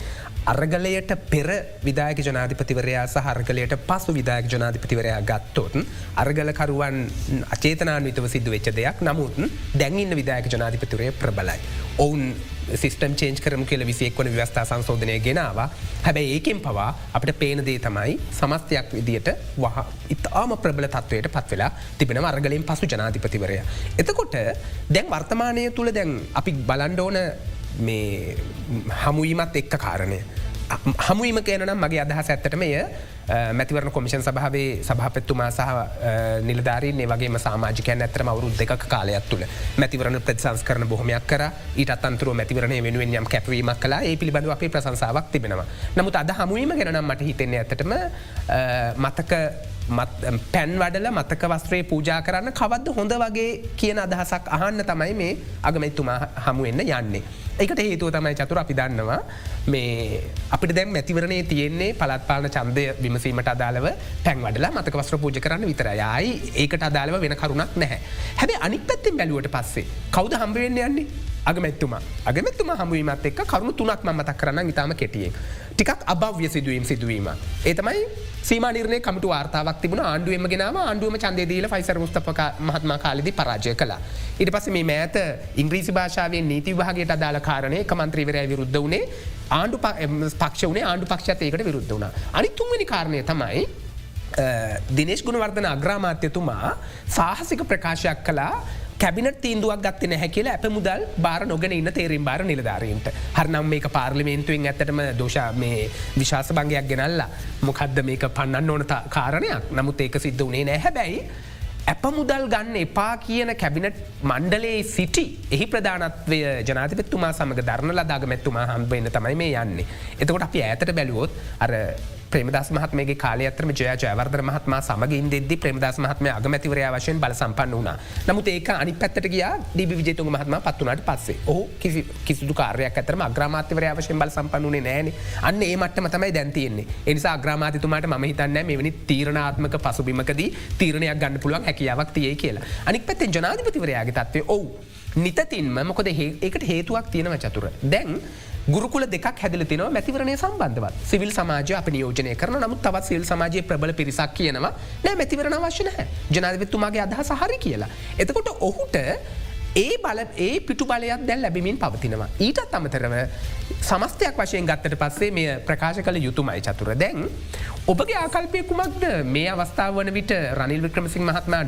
Speaker 3: අරගලයට පෙර විදායක ජනාධිපතිවරයා සහ අර්ගලයට පසු විදායක ජනාධිපතිවරයා ගත්තොත් අර්ගලකරුවන් අචේතනාන්විතව සිදු වෙච්ච දෙයක් නමුත් දැන්ඉන්න විදායක ජනාධිපතිවරය ප්‍රබලයි. ඔවුන් සිස්ටම් චේන්ච් කරම කියල විසිෙක්වන ව්‍යස්ථා සංශෝධනය ගෙනවා හැබැයි ඒකෙන් පවා අපට පේන දේ තමයි සමස්තයක් විදියට වහ ඉතාම ප්‍රබල තත්වයට පත් වෙලා තිබෙන අර්ගලින් පසු ජනාධිපතිවරය. එතකොට දැන් වර්තමානය තුළ දැන් අපි බලන්ඩෝන මේ හමුවීමත් එක්ක කාරණය. හමුවීම කියනනම් මගේ අදහස් ඇත්තටමය මැතිවරණ කොමිෂන් සභාවේ සභාපත්තුමා සහ නිලධාරීන්නේ වගේ සාමාජිකයන් ඇතරම අවුරු දෙක කාලයක් තුළ මැතිවරණ ප්‍රතිසංස් කරන බොහොමයක් කර ඊට අතන්තුර මැතිවරණ වෙනුවෙන් යම් කැපවීමක් කලා ඒ පිළිබඳව අපේ ප්‍රසංසාවක් තිබෙනවා. නමුත් අද හමුවීම ගැනම් මට හිතෙන්නේ ඇතටම මතක පැන් වඩල මතක වස්ත්‍රයේ පූජා කරන්න කවද්ද හොඳ වගේ කියන අදහසක් අහන්න තමයි මේ අගමැත්තුමා හමුවෙන්න යන්නේ. එකට හේතුව තමයි චතුර අපි දන්නවා මේ අපිට දැන් මැතිවරණය තියෙන්නේ පලත්පාලන චන්දය විමසීමට අදාළව පැන් වඩලා මතක වස්ත්‍ර පූජ කරන්න විතරයයි ඒකට අදාළව වෙන කරුණක් නැහැ. හැබැ අනික් පැත්තෙන් බැලුවට පස්සේ කවද හම්බවෙන්න යන්නේ අගමැත්තුම අගමැත්තුම හමුවීමත් එක් කරුණු තුනක් මතක් කරන්න ඉතාම කෙටියෙන්. ටිකක් අභව්‍ය සිදුවීම් සිදුවීම. ඒතමයි සීමනිරණය කමට වාර්තාවක් තිබුණ ආණ්ඩුවම ගෙනාව ආණ්ඩුවම චන්දේදීල ෆයිසර මුස්තපක මහත්ම කාලෙදි පරාජය කළ. ඉට පස මේ මෑත ඉංග්‍රීසි භාෂාවෙන් නීති වහගේට අදාල කාරණය කමන්ත්‍රීවරය විරුද්ධ වනේ ආණ්ඩු පක්ෂ වනේ ආණ්ඩු පක්ෂතයකට විරුද්ධ වුණ. අනි තුන්වනි කාරණය තමයි දිනේශ් ගුණවර්ධන අග්‍රාමාත්‍යතුමා සාහසික ප්‍රකාශයක් කලා කැබිනට තීන්දුවක් ගත්ත නැහැ කියලා ඇප මුදල් බාර නොගෙන ඉන්න තේරෙන් බාර නිලධාරීන්ට. හරනම් මේක පාර්ලිමේන්තුවෙන් ඇතටම දෝෂ මේ විශවාස බංගයක් ගෙනල්ලා. මොකක්ද මේක පන්නන්න ඕනත කාරණයක්? නමුත් ඒක සිද්ධ වනේ නෑ හැබැයි ඇප මුදල් ගන්න එපා කියන කැබිනට් මණ්ඩලේ සිටි එහි ප්‍රධානත්වය ජනාතිපත්තුමා සමඟ ධර්න ලදාගමැත්තුමා හම්බවෙන්න තමයි මේ යන්නේ. එතකොට අපි ඇතට බැලුවොත් අර ප්‍රේමදස් මහත්මගේ කාල අතරම ජය ජයවර්ධ මහත්ම සමගින් දෙද ප්‍රේමදස් මහත්ම අගමැතිවරය වශයෙන් බල සම්පන්න වුණ. නමුත් ඒක අනි පැත්තට ගිය ඩිබි විජතුන් මහත්ම පත්වනට පස්සේ. ඔහු කිසි කිසිදු කාරයක් ඇතරම අග්‍රමාත්‍යවරය වශයෙන් බල සම්පන්නුනේ නෑන අන්න ඒ මටම තමයි දැන්තියෙන්නේ එනිසා අග්‍රමාතිතුමාට ම හිතන්න මෙවැනි තීරණාත්මක පසුබිමකදී තීරණයක් ගන්න පුළුවන් හැකියාවක් තියේ කියලා. අනික් පැත්තෙන් ජනාධිපතිවරයාගේ තත්වේ ඔවු. නිතතින්ම මොකද ඒකට හේතුවක් තියෙනව චතුර. දැන් ගුරුකුල දෙක් හැදල තින මැතිවරණය සම්බන්ධවත්. සිවිල් සමාජය අප නියෝජනය කරන නමුත් තවත් සිල් සමාජය ප්‍රබල පිරිසක් කියනවා නෑ මැතිවරණ වශන හැ ජනාධවිත්තුමාගේ අදහ සහරි කියලා. එතකොට ඔහුට ඒ බල ඒ පිටු බලයක් දැල් ලැබිමින් පවතිනවා. ඊටත් අමතරව සමස්තයක් වශයෙන් ගත්තට පස්සේ මේ ප්‍රකාශ කළ යුතුමයි චතුර දැන්. ඔබගේ ආකල්පය කුමක්ද මේ අවස්ථාව වන විට රනිල් වික්‍රමසිං මහත්මා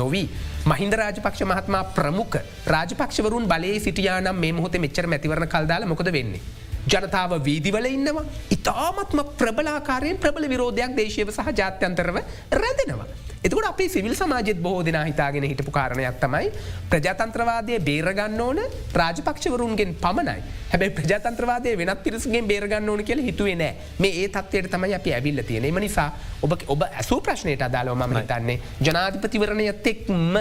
Speaker 3: නොවී. මහින්ද රාජපක්ෂ මහත්මා ප්‍රමුඛ රාජපක්ෂවරුන් බලයේ සිටියානම් මේ මොහොත මෙච්චර මැතිවරණ කල්දාල මොකද වෙන්නේ. ජනතාව වීදිවල ඉන්නවා. ඉතාමත්ම ප්‍රබලාකාරයෙන් ප්‍රබල විරෝධයක් දේශයව සහ ජාත්‍යන්තරව රැඳෙනවා. එතකට අපි සිවිල් සමාජත් බොහෝ දෙනා හිතාගෙන හිටපු කාරණයක් තමයි ප්‍රජාතන්ත්‍රවාදය බේරගන්න ඕන රාජපක්ෂවරුන්ගෙන් පමණයි. හැබැයි ප්‍රජාතන්ත්‍රවාදය වෙනත් පිරිසගේ බේරගන්න ඕන කියල හිතුවේ නෑ. මේ ඒ තත්වයට තමයි අපි ඇවිල්ල තියෙන එම නිසා ඔබ ඔබ ඇසූ ප්‍රශ්නයට අදාලව මම හිතන්නේ ජනාධිපතිවරණයත් එක්ම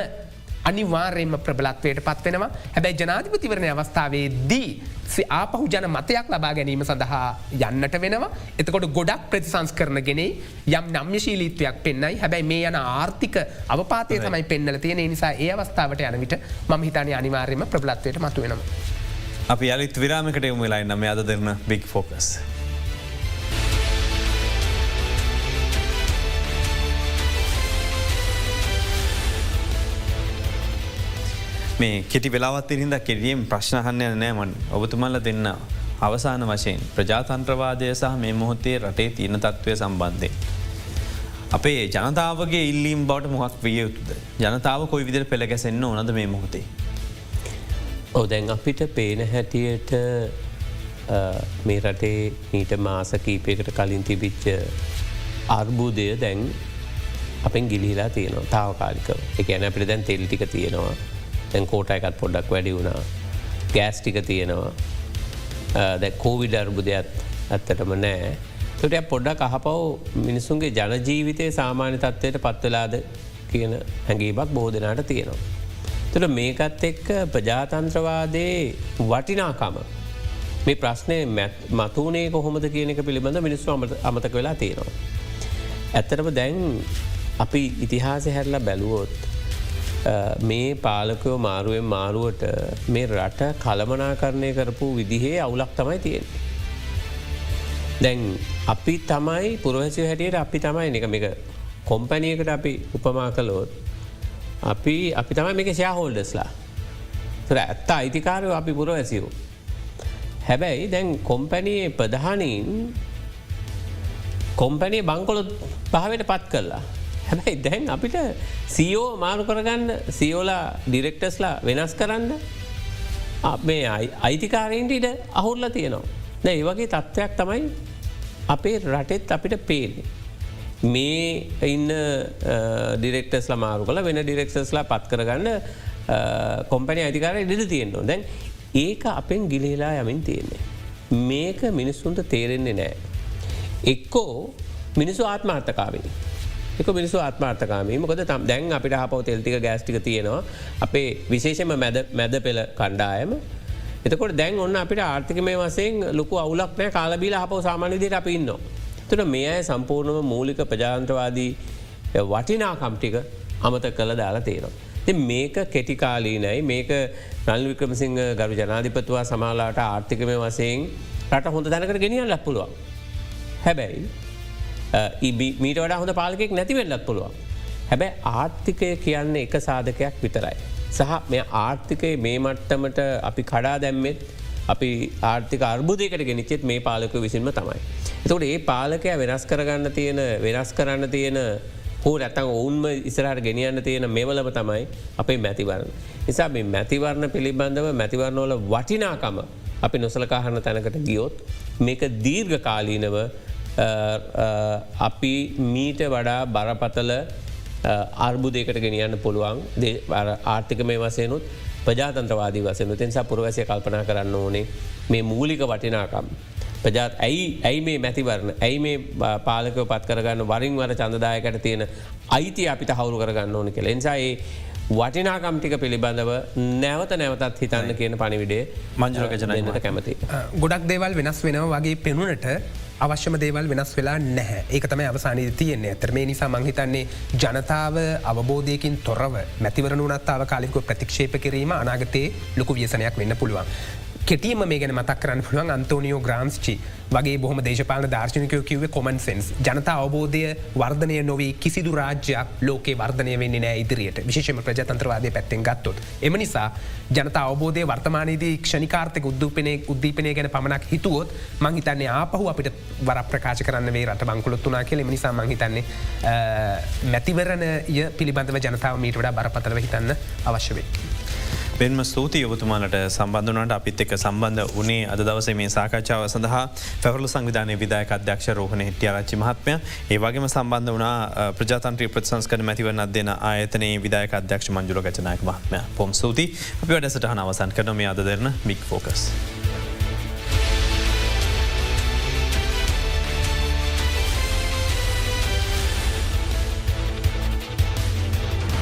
Speaker 3: අනිවාර්යෙන්ම ප්‍රබලත්වයට පත්වෙනවා හැබැයි ජනාධිපතිවරණය අවස්ථාවේ දී ආපහු ජන මතයක් ලබා ගැනීම සඳහා යන්නට වෙනවා. එතකොට ගොඩක් ප්‍රතිසංස් කරන ගෙනෙ යම් නම්‍යශීලීත්වයක් පෙන්න්නයි හැබැයි මේ යන ආර්ථික අවපාතය තමයි පෙන්නල තියෙන නිසා ඒ අවස්ථාවට යන විට ම හිතන අනිවාර්යම ප්‍රබලත්වයට මතු වෙනවා.
Speaker 1: අපි අලිත් විරාමකට යොම වෙලායි නම අද දෙරන බික් ෆෝකස්. මේ කෙටි වෙලාවත් ඉරින්ද කෙරියම් ප්‍රශ්නහන්නය නෑමන් ඔබතුමල්ල දෙන්න අවසාන වශයෙන් ප්‍රජාතන්ත්‍රවාදය සහ මේ මොහොතේ රටේ තියන තත්ත්වය සම්බන්ධය. අපේ ජනතාවගේ ඉල්ලීම් බවට මොහක් විය යුතුද. ජනතාව කොයි විදිර පෙළගැසෙන්න්න ඕනද මේ මොහොතේ.
Speaker 2: ඕ දැන් අපිට පේන හැටියට මේ රටේ මීට මාස කීපයකට කලින් තිබිච්ච අර්බූදය දැන් අපෙන් ගිලිහිලා තියෙනවා තාවකාලික එක ඇන අපිට දැන් තෙල්ටික තියෙනවා තැන් කෝට එකත් පොඩ්ඩක් වැඩි වුණා ගෑස් ටික තියෙනවා දැ කෝවිඩ අර්බුදයක් ඇත්තටම නෑ තොට පොඩ්ඩක් අහපව් මිනිසුන්ගේ ජනජීවිතය සාමාන්‍ය තත්වයට පත්වලාද කියන හැඟීමක් බෝධනාට තියෙනවා. තුළ මේකත් එක්ක ප්‍රජාතන්ත්‍රවාදයේ වටිනාකම මේ ප්‍රශ්නය මතුනේ කොහොමද කියනක පිළිබඳ මිනිස්සු අමත අමතක වෙලා තියෙනවා. ඇත්තටම දැන් අපි ඉතිහාස හැරලා බැලුවොත් මේ පාලකයෝ මාරුවෙන් මාරුවට මේ රට කළමනාකරණය කරපු විදිහේ අවුලක් තමයි තියෙන්නේ. දැන් අපි තමයි පුරවසය හැටියට අපි තමයි එක මේක කොම්පැනියකට අපි උපමා කළෝත් අපි අපි තමයි මේක ශයාහෝල්ඩස්ලා තුර ඇත්ත අයිතිකාරය අපි පුරවැසිවූ. හැබැයි දැන් කොම්පැනයේ ප්‍රධානීන් කොම්පැනී බංකොලොත් පහවට පත් කරලා හැබැයි දැන් අපිට සීෝ මාරු කරගන්න සියෝලා ඩිරෙක්ටස්ලා වෙනස් කරන්න මේ අයිතිකාරයෙන්ට ඉට අහුල්ල තියෙනවා. දැ ඒවගේ තත්ත්වයක් තමයි අපේ රටෙත් අපිට පේන්නේ. මේ ඉන්න ඩිරෙක්ටස් ලමාරු කල වෙන ඩිරෙක්ටස්ලා පත් කරගන්න කොම්පනි අධිකාර ඉඩ තියෙන්නවා දැන් ඒක අපෙන් ගිලිහිලා යමින් තියෙන්නේ. මේක මිනිස්සුන්ට තේරෙන්නේ නෑ. එක්කෝ මිනිසු ආත්මාර්ථකාවේ. එක මිනිසු ආත්මාර්ථකාමී මොකද තම් දැන් අපිට හපව තෙල්ටික ගෑස්ටික තියෙනවා අපේ විශේෂම මැද මැද පෙළ කණ්ඩායම එතකොට දැන් ඔන්න අපිට ආර්ථික මේ වසයෙන් ලොකු අවුලක්නෑ කාලබීල හපව සාමානවිදියට අප ඉන්න. තුට මේ අය සම්පූර්ණම මූලික ප්‍රජාන්ත්‍රවාදී වටිනාකම්ටික අමත කළ දාලා තියෙනවා. ති මේක කෙටිකාලීනයි මේක රල් වික්‍රමසිංහ ගරු ජනාධිපතුවා සමාලාට ආර්ථිකමය වසයෙන් රට හොඳ දැනකට ගෙනියන් ලැපුළුවන්. හැබැයි මීට වඩා හොඳ පාලකෙක් නැතිවෙන්නත් පුළුවන්. හැබැ ආර්ථිකය කියන්න එක සාධකයක් විතරයි. සහ මෙ ආර්ථිකය මේ මට්ටමට අපි කඩා දැම්මෙත් අපි ආර්ථික අර්බුදයකට ගෙනනිච්චෙත් මේ පාලක විසින්ම තමයි. එතකට ඒ පාලකය වෙනස් කරගන්න තියෙන වෙනස් කරන්න තියෙන හෝ නැතන් ඔවුන්ම ඉස්රහට ගෙනියන්න තියෙන මෙවලම තමයි අපේ මැතිවරණ. නිසා මේ මැතිවරණ පිළිබඳව මැතිවරණෝල වටිනාකම අපි නොසලකාහන්න තැනකට ගියොත් මේක දීර්ඝ කාලීනව අපි මීට වඩා බරපතල අර්බුදයකට ගෙනියන්න පුළුවන් ආර්ථික මේ වසයනුත් ප්‍රජාතන්ත්‍රවාදී වසයනු තෙන් සපුරවැසය කල්පනා කරන්න ඕනේ මේ මූලික වටිනාකම්. ප්‍රජාත් ඇයි ඇයි මේ මැතිවරණ ඇයි මේ පාලක පත් කරගන්න වරින් වර චන්දදායකට තියෙන අයිති අපිට හවුරු කරගන්න ඕන කෙ එනිසාඒ වටිනාකම්ටික පිළිබඳව නැවත නැවතත් හිතන්න කියන පනිවිඩේ මංජරක ජනන්නට කැමති.
Speaker 3: ගොඩක් දේවල් වෙනස් වෙනවා වගේ පෙනුනට අවශ්‍යම දේවල් වෙනස් වෙලා නැහැ ඒක තමයි අවසානී තියන්නේ ඇතර මේ නිසා මංහිතන්නේ ජනතාව අවබෝධයකින් තොරව මැතිවරණුනත්තාව කාලික ප්‍රතික්ෂේප කිරීම අනාගතයේ ලොකු වියසනයක් වෙන්න පුළුවන්. කෙටීම මේ ගැන මතක් කරන්න පුළුවන් අන්තෝනියෝ ග්‍රම්ස්චි වගේ බොහම දේශපාල දර්ශනකයෝ කිවේ කොමන් සෙන්ස් ජනතා අවබෝධය වර්ධනය නොවී කිසිදු රාජ්‍යයක් ලෝකේ වර්ධනය වෙන්නේ නෑ ඉදිරියට විශේෂම ප්‍රජතන්ත්‍රවාදය පැත්තෙන් ගත්තොත්. එම නිසා ජනතා අවබෝධය වර්තමානයේදී ක්ෂණිකාර්ථක උද්දූපනය උද්දීපනය ගැන පමණක් හිතුවොත් මංහිතන්නේ ආපහු අපිට වර ප්‍රකාශ කරන්න වේ රට බංකුලොත්තුනා කියල නිසා මංහිතන්නේ මැතිවරණය පිළිබඳව ජනතාව මීට වඩා බරපතලව හිතන්න අවශ්‍ය වේ.
Speaker 1: පෙන්ම ස්තුති ඔබතුමාලට සම්බන්ධනට අපිත් එක් සම්බන්ධ වනේ අද දවස මේ සාකච්ඡාව සඳහා පැවරලු සංවිධානය විදායක අධ්‍යක්ෂ රෝහණ හිටියරච්චි මහත්මය. ඒවගේම සම්බන්ධ වනා ප්‍රජාතන්ත්‍රී ප්‍රසංස්කර මැතිවන්න දෙන ආයතනයේ විදායක අධ්‍යක්ෂ මංජුල ගචනායක මහත්මය. පොම් සූති අපි වැඩසටහන අවසන් කරන මේ අද දෙරන මික් ෆෝකස්.